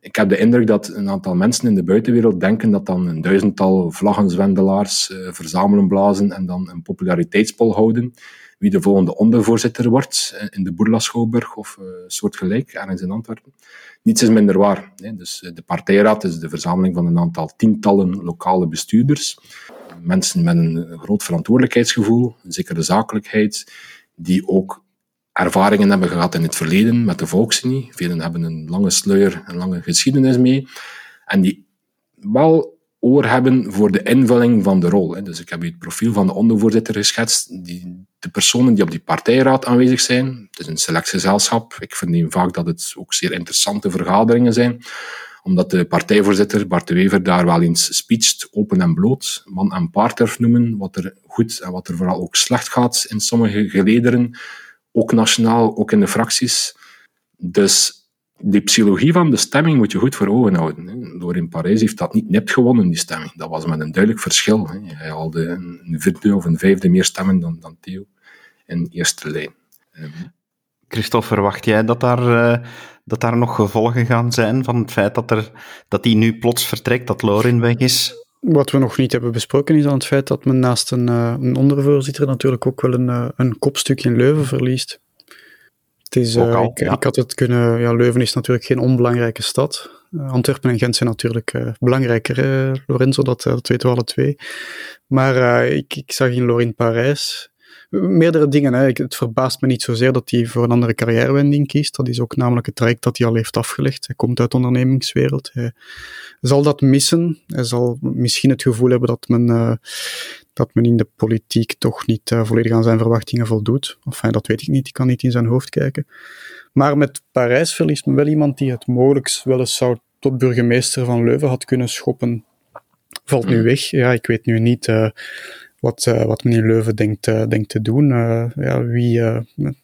ik heb de indruk dat een aantal mensen in de buitenwereld denken dat dan een duizendtal vlaggenzwendelaars uh, verzamelen blazen en dan een populariteitspol houden wie de volgende ondervoorzitter wordt eh, in de Boerla Schouwburg of uh, soortgelijk, ergens in Antwerpen. Niets is minder waar. Hè. Dus eh, de partijraad is de verzameling van een aantal tientallen lokale bestuurders. Mensen met een groot verantwoordelijkheidsgevoel, een zekere zakelijkheid, die ook ervaringen hebben gehad in het verleden met de volksunie. Velen hebben een lange sluier, een lange geschiedenis mee. En die wel oor hebben voor de invulling van de rol. Dus ik heb het profiel van de ondervoorzitter geschetst. Die, de personen die op die partijraad aanwezig zijn, het is een selectiegezelschap. Ik verneem vaak dat het ook zeer interessante vergaderingen zijn, omdat de partijvoorzitter Bart de Wever daar wel eens speecht, open en bloot, man en paard noemen, wat er goed en wat er vooral ook slecht gaat in sommige gelederen, ook nationaal, ook in de fracties. Dus die psychologie van de stemming moet je goed voor ogen houden. Door in Parijs heeft dat niet nipt gewonnen, die stemming. Dat was met een duidelijk verschil. Hij haalde een vierde of een vijfde meer stemmen dan, dan Theo in eerste lijn. Ehm, Christophe, verwacht jij dat daar, uh, dat daar nog gevolgen gaan zijn van het feit dat, er, dat hij nu plots vertrekt, dat Lorin weg is? Wat we nog niet hebben besproken is dan het feit dat men naast een, uh, een ondervoorzitter natuurlijk ook wel een, uh, een kopstuk in Leuven verliest. Het is, uh, ik, ik, had het kunnen. Ja, Leuven is natuurlijk geen onbelangrijke stad. Uh, Antwerpen en Gent zijn natuurlijk uh, belangrijker, Lorenzo, dat, dat weten we alle twee. Maar ik, ik, zag in Lorin Parijs meerdere dingen. Hè. Het verbaast me niet zozeer dat hij voor een andere carrièrewending kiest. Dat is ook namelijk het traject dat hij al heeft afgelegd. Hij komt uit de ondernemingswereld. Hij zal dat missen. Hij zal misschien het gevoel hebben dat men, uh, dat men in de politiek toch niet uh, volledig aan zijn verwachtingen voldoet. Enfin, dat weet ik niet. Ik kan niet in zijn hoofd kijken. Maar met Parijs verliest men wel iemand die het mogelijk wel eens zou tot burgemeester van Leuven had kunnen schoppen. Valt nu hmm. weg. Ja, ik weet nu niet uh, wat, uh, wat meneer Leuven denkt, uh, denkt te doen. ja, wie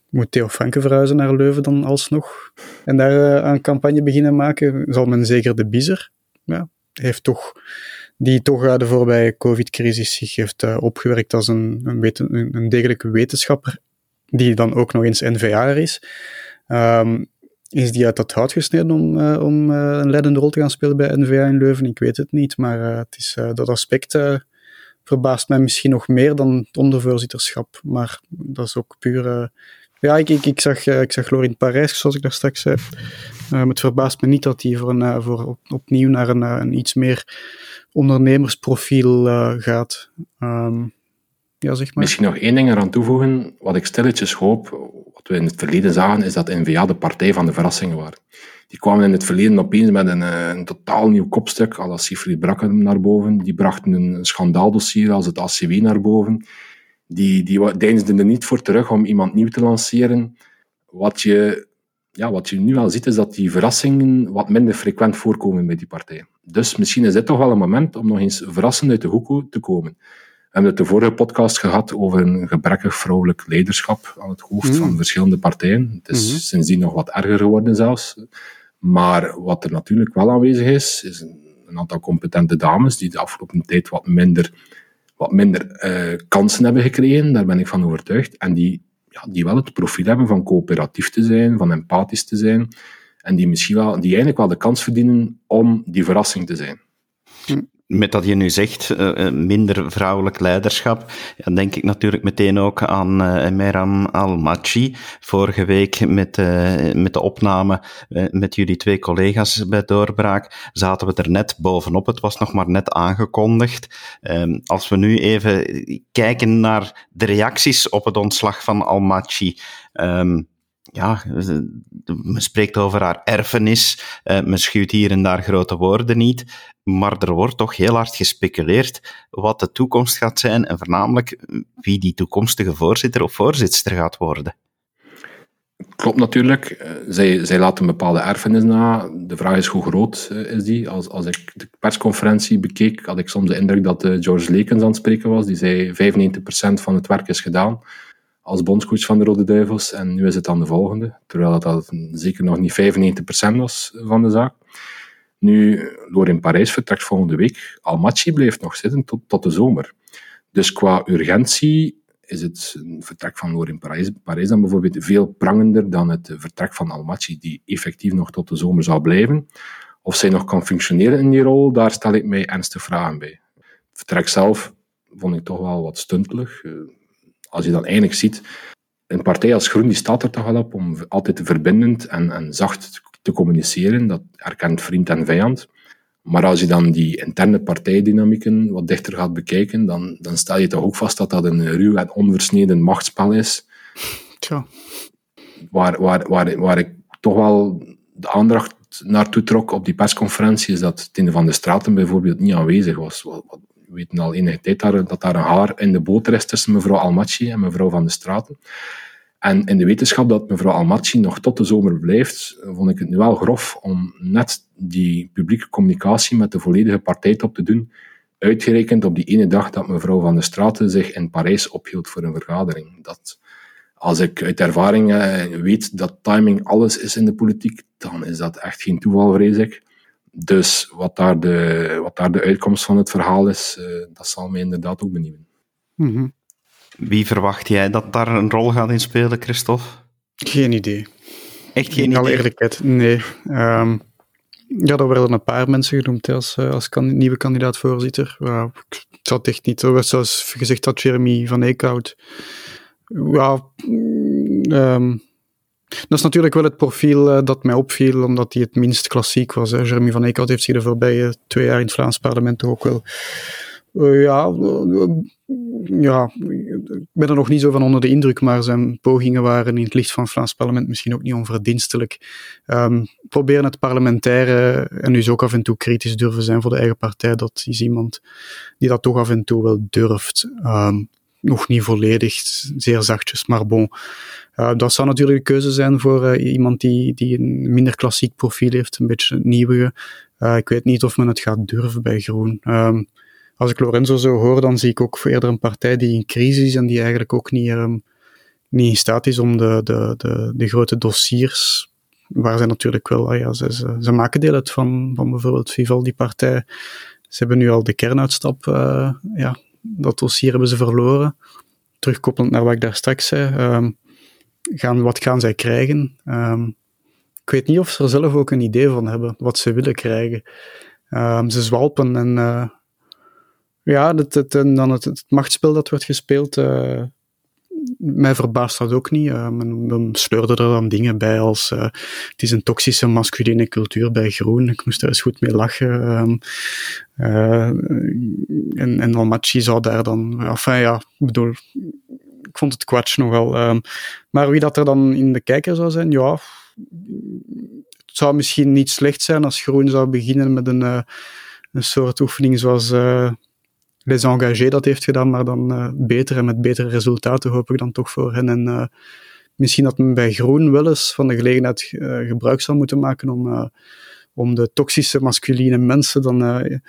moet Theo Franke verhuizen naar Leuven dan alsnog? En daar een campagne beginnen maken? Zal men zeker de Biezer? Ja, heeft toch, die toch de voorbije COVID-crisis zich heeft opgewerkt als een, een, een, degelijke wetenschapper, die dan ook nog eens NVA'er is. Um, is die uit dat hout gesneden om, om een leidende rol te gaan spelen bij NVA in Leuven? Ik weet het niet, maar het is, dat aspect verbaast mij misschien nog meer dan het ondervoorzitterschap. Maar dat is ook puur... ja, ik, ik, ik, zag, ik zag Parijs, zoals ik daar straks zei. het verbaast me niet dat hij voor, een, voor op, opnieuw naar een, iets meer ondernemersprofiel gaat. Um, ja, zeg maar. Misschien nog één ding eraan toevoegen. Wat ik stilletjes hoop, wat we in het verleden zagen, is dat N-VA de partij van de verrassingen waren. Die kwamen in het verleden opeens met een, eh, een totaal nieuw kopstuk, als Siegfried Brakken naar boven. Die brachten een schandaaldossier als het ACW naar boven. Die, die deinsden er niet voor terug om iemand nieuw te lanceren. Wat je, ja, wat je nu al ziet, is dat die verrassingen wat minder frequent voorkomen bij die partij. Dus misschien is dit toch wel een moment om nog eens verrassend uit de hoek te komen. We hebben het de vorige podcast gehad over een gebrekkig vrouwelijk leiderschap aan het hoofd mm. van verschillende partijen. Het is mm-hmm. sindsdien nog wat erger geworden zelfs. Maar wat er natuurlijk wel aanwezig is, is een, aantal competente dames die de afgelopen tijd wat minder, wat minder uh, kansen hebben gekregen. Daar ben ik van overtuigd. En die, ja, die wel het profiel hebben van coöperatief te zijn, van empathisch te zijn. En die misschien wel, die eigenlijk wel de kans verdienen om die verrassing te zijn. Met dat je nu zegt, uh, minder vrouwelijk leiderschap, dan denk ik natuurlijk meteen ook aan uh, Meram Al-Machi. Vorige week met, met de opname met jullie twee collega's bij Doorbraak zaten we er net bovenop. Het was nog maar net aangekondigd. Um, als we nu even kijken naar de reacties op het ontslag van Al-Machi. Um, ja, men spreekt over haar erfenis, uh, men schuwt hier en daar grote woorden niet, maar er wordt toch heel hard gespeculeerd wat de toekomst gaat zijn en voornamelijk wie die toekomstige voorzitter of voorzitter gaat worden. Klopt natuurlijk. Eh, zij, zij laat een bepaalde erfenis na. De vraag is hoe groot eh, is die. Als, als ik de persconferentie bekeek, had ik soms de indruk dat George Lekens aan het spreken was. Die zei 95% van het werk is gedaan als bondscoach van de Rode Duivels. En nu is het dan de volgende. Terwijl dat zeker nog niet 95% was van de zaak. Nu, in Parijs vertrekt volgende week. Almaty blijft nog zitten tot, tot de zomer. Dus qua urgentie is het vertrek van Loor in Parijs, Parijs dan bijvoorbeeld veel prangender dan het vertrek van Almaty, die effectief nog tot de zomer zal blijven. Of zij nog kan functioneren in die rol, daar stel ik mij ernstige vragen bij. Het vertrek zelf vond ik toch wel wat stuntelig. Als je dan eigenlijk ziet, een partij als Groen die staat er toch wel op om altijd verbindend en, en zacht te communiceren. Dat erkent vriend en vijand. Maar als je dan die interne partijdynamieken wat dichter gaat bekijken, dan, dan stel je toch ook vast dat dat een ruw en onversneden machtsspel is. Tja. Waar, waar, waar, waar ik toch wel de aandacht naartoe trok op die persconferentie, is dat Tine van de Straten bijvoorbeeld niet aanwezig was. We weten al enige tijd dat daar een haar in de boter is tussen mevrouw Almachi en mevrouw van de Straten. En in de wetenschap dat mevrouw Almaty nog tot de zomer blijft, vond ik het nu wel grof om net die publieke communicatie met de volledige partijtop te doen, uitgerekend op die ene dag dat mevrouw Van der Straten zich in Parijs ophield voor een vergadering. Dat, als ik uit ervaring weet dat timing alles is in de politiek, dan is dat echt geen toeval, vrees ik. Dus wat daar de, wat daar de uitkomst van het verhaal is, eh, dat zal mij inderdaad ook benieuwen. Mm wie verwacht jij dat daar een rol gaat in spelen, Christophe? Geen idee. Echt geen idee? Alle eerlijkheid, nee. Um, ja, er werden een paar mensen genoemd als, eh, als kan, nieuwe kandidaat-voorzitter. Uh, ik zou het echt niet, zoals gezegd had Jeremy van Eekhout. Ja, um, dat is natuurlijk wel het profiel uh, dat mij opviel, omdat hij het minst klassiek was. Jeremy van Eekhout heeft zich de voorbije twee jaar in het Vlaams parlement ook wel ja, ja, ik ben er nog niet zo van onder de indruk, maar zijn pogingen waren in het licht van het Vlaams parlement misschien ook niet onverdienstelijk. Um, proberen het parlementaire en dus ook af en toe kritisch durven zijn voor de eigen partij, dat is iemand die dat toch af en toe wel durft. Um, nog niet volledig, zeer zachtjes, maar bon. Dat zou natuurlijk een keuze zijn voor uh, iemand die, die een minder klassiek profiel heeft, een beetje nieuwige. Uh, ik weet niet of men het gaat durven bij Groen. Um, als ik Lorenzo zo hoor, dan zie ik ook eerder een partij die in crisis is en die eigenlijk ook niet, um, niet in staat is om de, de, de, de grote dossiers, waar zij natuurlijk wel, ah ja, ze, ze, maken deel uit van, van bijvoorbeeld Vivaldi-partij. Ze hebben nu al de kernuitstap, uh, ja, dat dossier hebben ze verloren. Terugkoppelend naar wat ik daar straks zei. Um, gaan, wat gaan zij krijgen? Um, ik weet niet of ze er zelf ook een idee van hebben, wat ze willen krijgen. Um, ze zwalpen en uh, ja, dan het, het, machtsspel dat wordt gespeeld, uh, mij verbaast dat ook niet. Uh, men, sleurde er dan dingen bij als uh, het is een toxische masculine cultuur bij Groen. Ik moest daar eens goed mee lachen. Um, uh, en, en Almachi zou daar dan... Enfin ja, ik bedoel... Ik vond het kwatsch nogal. Um, maar wie dat er dan in de kijker zou zijn, ja... Het zou misschien niet slecht zijn als Groen zou beginnen met een, een soort oefening zoals Les Engagés dat heeft gedaan, maar dan uh, beter en met betere resultaten hoop ik dan toch voor hen. En uh, misschien dat men bij Groen wel eens van de gelegenheid uh, gebruik zou moeten maken om, om de toxische masculine mensen dan um,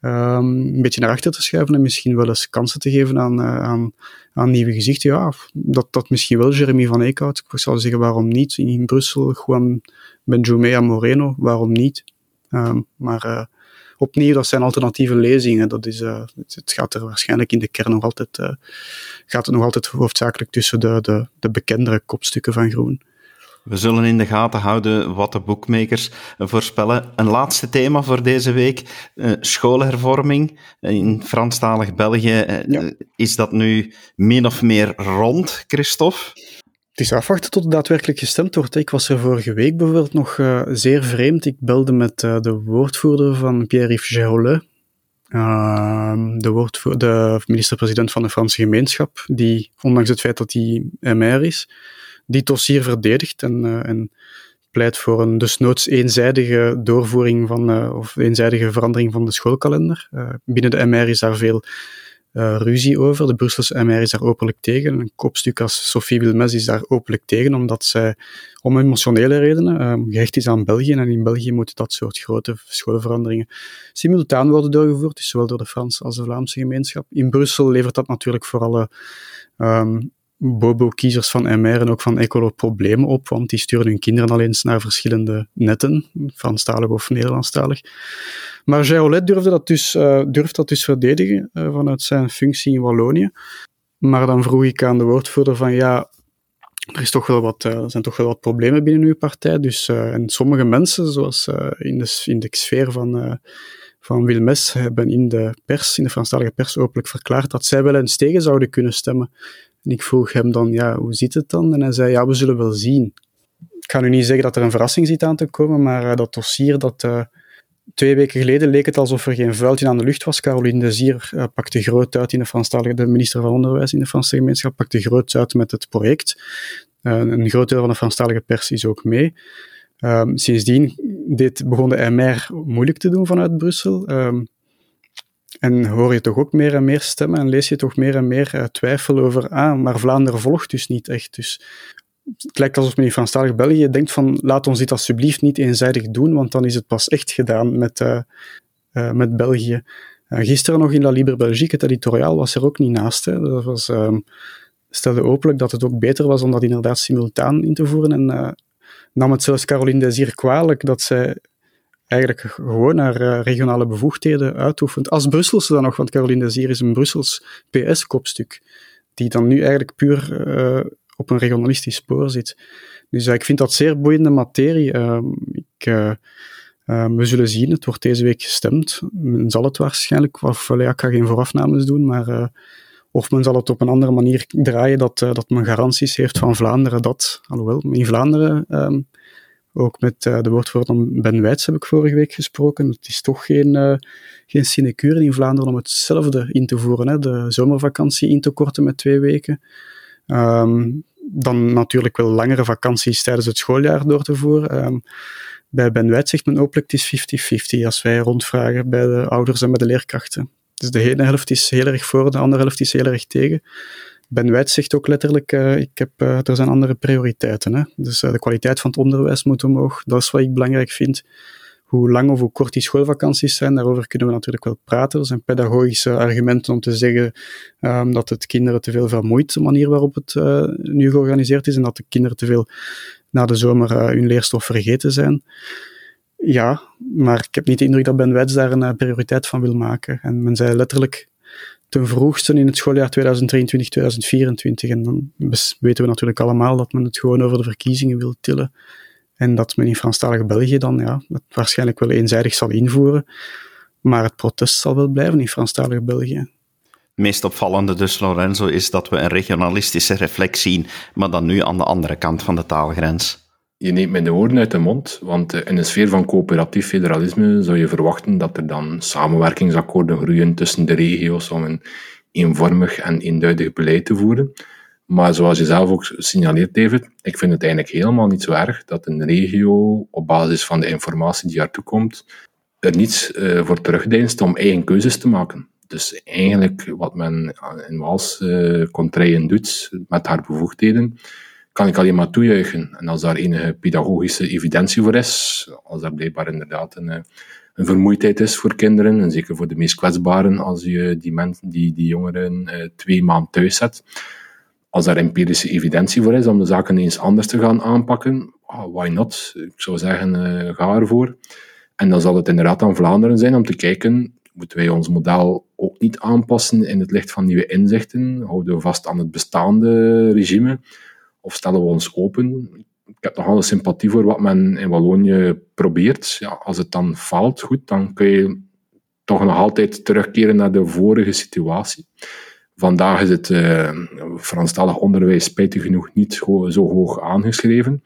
een beetje naar achter te schuiven en misschien wel eens kansen te geven aan, aan, aan nieuwe gezichten. Ja, dat, dat misschien wel Jeremy van Eekhout. Ik zou zeggen, waarom niet? In Brussel, Juan Benjumea Moreno, waarom niet? Um, maar opnieuw, dat zijn alternatieve lezingen. Dat is, uh, het gaat er waarschijnlijk in de kern nog altijd, uh, gaat het nog altijd hoofdzakelijk tussen de, de, de bekendere kopstukken van Groen. We zullen in de gaten houden wat de boekmakers voorspellen. Een laatste thema voor deze week: uh, schoolhervorming. In Franstalig België ja. is dat nu min of meer rond, Christophe? Het is afwachten tot het daadwerkelijk gestemd wordt. Ik was er vorige week bijvoorbeeld nog uh, zeer vreemd. Ik belde met uh, de woordvoerder van Pierre-Yves Gérolet, uh, de, de minister-president van de Franse gemeenschap, die, ondanks het feit dat hij MR is, die dossier verdedigt en, uh, en pleit voor een desnoods eenzijdige doorvoering van, of eenzijdige verandering van de schoolkalender. binnen de MR is daar veel uh, ruzie over. De Brusselse MR is daar openlijk tegen. Een kopstuk als Sophie Wilmes is daar openlijk tegen, omdat zij om emotionele redenen um, gehecht is aan België. En in België moeten dat soort grote scholenveranderingen simultaan worden doorgevoerd, dus zowel door de Franse als de Vlaamse gemeenschap. In Brussel levert dat natuurlijk voor alle um, Bobo-kiezers van MR en ook van Ecolo problemen op, want die sturen hun kinderen al eens naar verschillende netten, Franstalig of Nederlandstalig. Maar Jaolet durfde dat dus, uh, durft dat dus verdedigen uh, vanuit zijn functie in Wallonië. Maar dan vroeg ik aan de woordvoerder van ja, er, is toch wel wat, uh, zijn toch wel wat problemen binnen uw partij. Dus, en sommige mensen, zoals in, de, in de sfeer van, van Wilmes, hebben in de pers, in de Franstalige pers, openlijk verklaard dat zij wel eens tegen zouden kunnen stemmen. En ik vroeg hem dan, ja, hoe zit het dan? En hij zei, ja, we zullen wel zien. Ik ga nu niet zeggen dat er een verrassing zit aan te komen, maar dat dossier dat twee weken geleden leek het alsof er geen vuiltje aan de lucht was. Caroline Desir uh, pakte groot uit in de Franstalige, de minister van Onderwijs in de Franse gemeenschap, pakte groot uit met het project. Een groot deel van de Franstalige pers is ook mee. Um, sindsdien dit begon de MR moeilijk te doen vanuit Brussel. Um, en hoor je toch ook meer en meer stemmen en lees je toch meer en meer uh, twijfel over, ah, maar Vlaanderen volgt dus niet echt. Dus het lijkt alsof men in Franstalig België denkt van laat ons dit alsjeblieft niet eenzijdig doen, want dan is het pas echt gedaan met, uh, uh, met België. Gisteren nog in La Libre Belgique, het editoriaal was er ook niet naast. Hè. Dat was, um, stelde openlijk dat het ook beter was om dat inderdaad simultaan in te voeren en nam het zelfs Caroline Desir kwalijk dat zij eigenlijk gewoon haar regionale bevoegdheden uitoefent. Als Brusselse dan nog, want Caroline Desir is een Brussels PS-kopstuk, die dan nu eigenlijk puur op een regionalistisch spoor zit. Dus uh, ik vind dat zeer boeiende materie. Uh, ik, uh, we zullen zien, het wordt deze week gestemd. Men zal het waarschijnlijk, of ja, ik geen voorafnames doen, maar of men zal het op een andere manier draaien dat, dat men garanties heeft van Vlaanderen dat, alhoewel, in Vlaanderen um, Ook met uh, de woordvoerder Ben Wijts heb ik vorige week gesproken. Het is toch geen, uh, geen sinecure in Vlaanderen om hetzelfde in te voeren. Hè. De zomervakantie in te korten met twee weken. Um, dan natuurlijk wel langere vakanties tijdens het schooljaar door te voeren. Um, bij Ben Wijts zegt men openlijk het is 50-50 als wij rondvragen bij de ouders en bij de leerkrachten. Dus de ene helft is heel erg voor, de andere helft is heel erg tegen. Ben Wijts zegt ook letterlijk, uh, ik heb, uh, er zijn andere prioriteiten. Hè? Dus uh, de kwaliteit van het onderwijs moet omhoog. Dat is wat ik belangrijk vind. Hoe lang of hoe kort die schoolvakanties zijn, daarover kunnen we natuurlijk wel praten. Er zijn pedagogische argumenten om te zeggen um, dat het kinderen te veel vermoeit, de manier waarop het nu georganiseerd is, en dat de kinderen te veel na de zomer hun leerstof vergeten zijn. Ja, maar ik heb niet de indruk dat Ben Wijts daar een prioriteit van wil maken. En men zei letterlijk, ten vroegste in het schooljaar 2023-2024. En dan weten we natuurlijk allemaal dat men het gewoon over de verkiezingen wil tillen. En dat men in Franstalig België dan ja, het waarschijnlijk wel eenzijdig zal invoeren. Maar het protest zal wel blijven in Franstalig België. Het meest opvallende dus, Lorenzo, is dat we een regionalistische reflex zien, maar dan nu aan de andere kant van de taalgrens je neemt me de woorden uit de mond, want eh, in een sfeer van coöperatief federalisme zou je verwachten dat er dan samenwerkingsakkoorden groeien tussen de regio's om een eenvormig en eenduidig beleid te voeren. Maar zoals je zelf ook signaleert, David, ik vind het eigenlijk helemaal niet zo erg dat een regio op basis van de informatie die haar toekomt, er niets uh, voor terugdeinst om eigen keuzes te maken. Dus eigenlijk wat men in Waals uh, contraien doet met haar bevoegdheden, kan ik alleen maar toejuichen. En als daar enige pedagogische evidentie voor is, als er blijkbaar inderdaad een, eh, een vermoeidheid is voor kinderen, en zeker voor de meest kwetsbaren, als je die, mensen, die, die jongeren uh, twee maanden thuis zet, als daar empirische evidentie voor is om de zaken eens anders te gaan aanpakken, oh, why not? Ik zou zeggen, uh, ga ervoor. En dan zal het inderdaad aan Vlaanderen zijn om te kijken, moeten wij ons model ook niet aanpassen in het licht van nieuwe inzichten? Houden we vast aan het bestaande regime? Of stellen we ons open? Ik heb nogal een sympathie voor wat men in Wallonië probeert. Ja, als het dan faalt, goed, dan kun je toch nog altijd terugkeren naar de vorige situatie. Vandaag is het uh, Franstalig onderwijs spijtig genoeg niet zo hoog aangeschreven.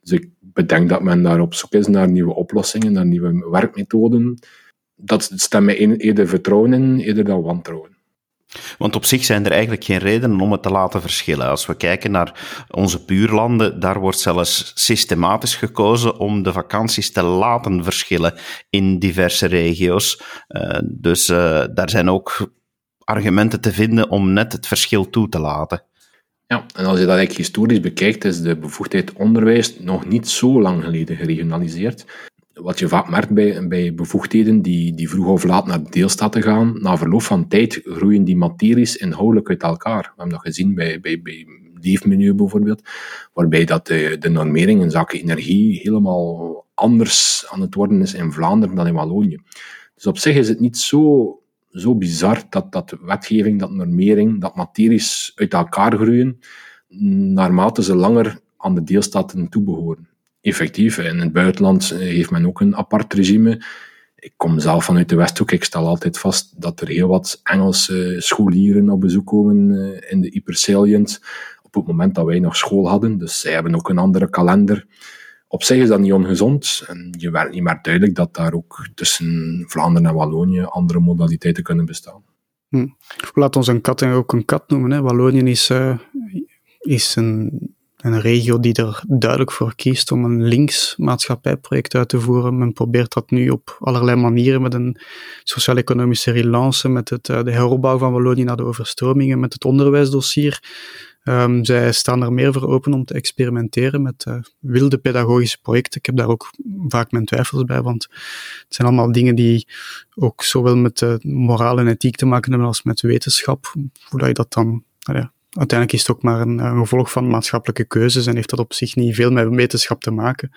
Dus ik bedenk dat men daar op zoek is naar nieuwe oplossingen, naar nieuwe werkmethoden. Dat stemt mij eerder vertrouwen in, eerder dan wantrouwen. Want op zich zijn er eigenlijk geen redenen om het te laten verschillen. Als we kijken naar onze buurlanden, daar wordt zelfs systematisch gekozen om de vakanties te laten verschillen in diverse regio's. Uh, dus uh, daar zijn ook argumenten te vinden om net het verschil toe te laten. Ja, en als je dat eigenlijk historisch bekijkt, is de bevoegdheid onderwijs nog niet zo lang geleden geregionaliseerd wat je vaak merkt bij, bij bevoegdheden die, die vroeg of laat naar de deelstaten gaan, na verloop van tijd groeien die materies inhoudelijk uit elkaar. We hebben dat gezien bij, bij, bij leefmenu bijvoorbeeld, waarbij dat de, de normering in zaken energie helemaal anders aan het worden is in Vlaanderen dan in Wallonië. Dus op zich is het niet zo, zo bizar dat, dat wetgeving, dat normering, dat materies uit elkaar groeien, naarmate ze langer aan de deelstaten toebehoren effectief. In het buitenland eh, heeft men ook een apart regime. Ik kom zelf vanuit de Westhoek. Ik stel altijd vast dat er heel wat Engelse scholieren op bezoek komen eh, in de Hypersalient op het moment dat wij nog school hadden. Dus zij hebben ook een andere kalender. Op zich is dat niet ongezond. En je werkt niet meer duidelijk dat daar ook tussen Vlaanderen en Wallonië andere modaliteiten kunnen bestaan. Hm. Laat ons een kat en ook een kat noemen. Hè. Wallonië is, uh, is een een regio die er duidelijk voor kiest om een links maatschappijproject uit te voeren. Men probeert dat nu op allerlei manieren met een sociaal-economische relance, met het, uh, de heropbouw van Wallonië na de overstromingen, met het onderwijsdossier. Um, zij staan er meer voor open om te experimenteren met uh, wilde pedagogische projecten. Ik heb daar ook vaak mijn twijfels bij, want het zijn allemaal dingen die ook zowel met uh, moraal en ethiek te maken hebben als met wetenschap. Hoe dat je dat dan nou ja, uiteindelijk is het ook maar een, gevolg van maatschappelijke keuzes en heeft dat op zich niet veel met wetenschap te maken.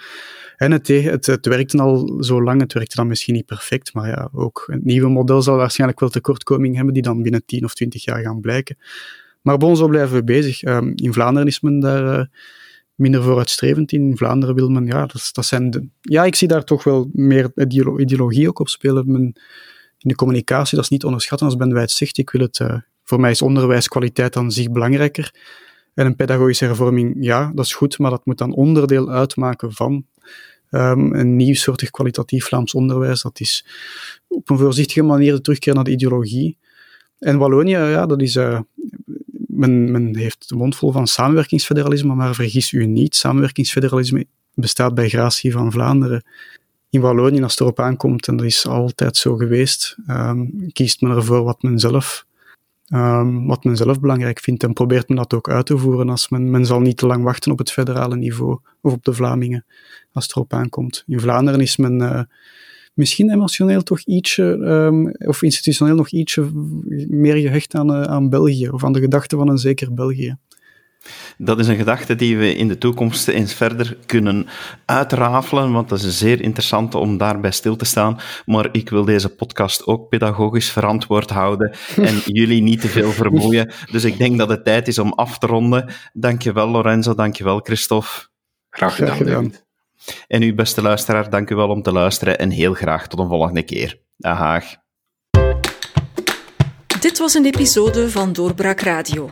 En het, het, het werkte al zo lang, het werkte dan misschien niet perfect, maar ja, ook een nieuwe model zal waarschijnlijk wel tekortkomingen hebben die dan binnen 10 of 20 jaar gaan blijken. Maar bij ons blijven we bezig. Um, in Vlaanderen is men daar uh, minder vooruitstrevend in. In Vlaanderen wil men, ja, dat, dat zijn de, ja, ik zie daar toch wel meer ideologie ook op spelen. In de communicatie, dat is niet onderschatten als Ben Wijd zegt, ik wil het, uh, voor mij is onderwijskwaliteit aan zich belangrijker. En een pedagogische hervorming, ja, dat is goed, maar dat moet dan onderdeel uitmaken van um, een nieuwsoortig kwalitatief Vlaams onderwijs. Dat is op een voorzichtige manier de terugkeer naar de ideologie. En Wallonië, ja, dat is... Uh, men, men heeft de mond vol van samenwerkingsfederalisme, maar vergis u niet, samenwerkingsfederalisme bestaat bij gratie van Vlaanderen. In Wallonië, als het erop aankomt, en dat is altijd zo geweest, um, kiest men ervoor wat men zelf Um, wat men zelf belangrijk vindt en probeert men dat ook uit te voeren. Als men, men zal niet te lang wachten op het federale niveau of op de Vlamingen als het erop aankomt. In Vlaanderen is men uh, misschien emotioneel toch ietsje, um, of institutioneel nog ietsje meer gehecht aan, uh, aan België of aan de gedachte van een zeker België. Dat is een gedachte die we in de toekomst eens verder kunnen uitrafelen, want dat is zeer interessant om daarbij stil te staan. Maar ik wil deze podcast ook pedagogisch verantwoord houden en jullie niet te veel vermoeien. Dus ik denk dat het tijd is om af te ronden. Dankjewel Lorenzo, dankjewel Christophe. Graag gedaan, gedaan. En u beste luisteraar, dank u wel om te luisteren en heel graag tot een volgende keer. Dag. Dit was een episode van Doorbraak Radio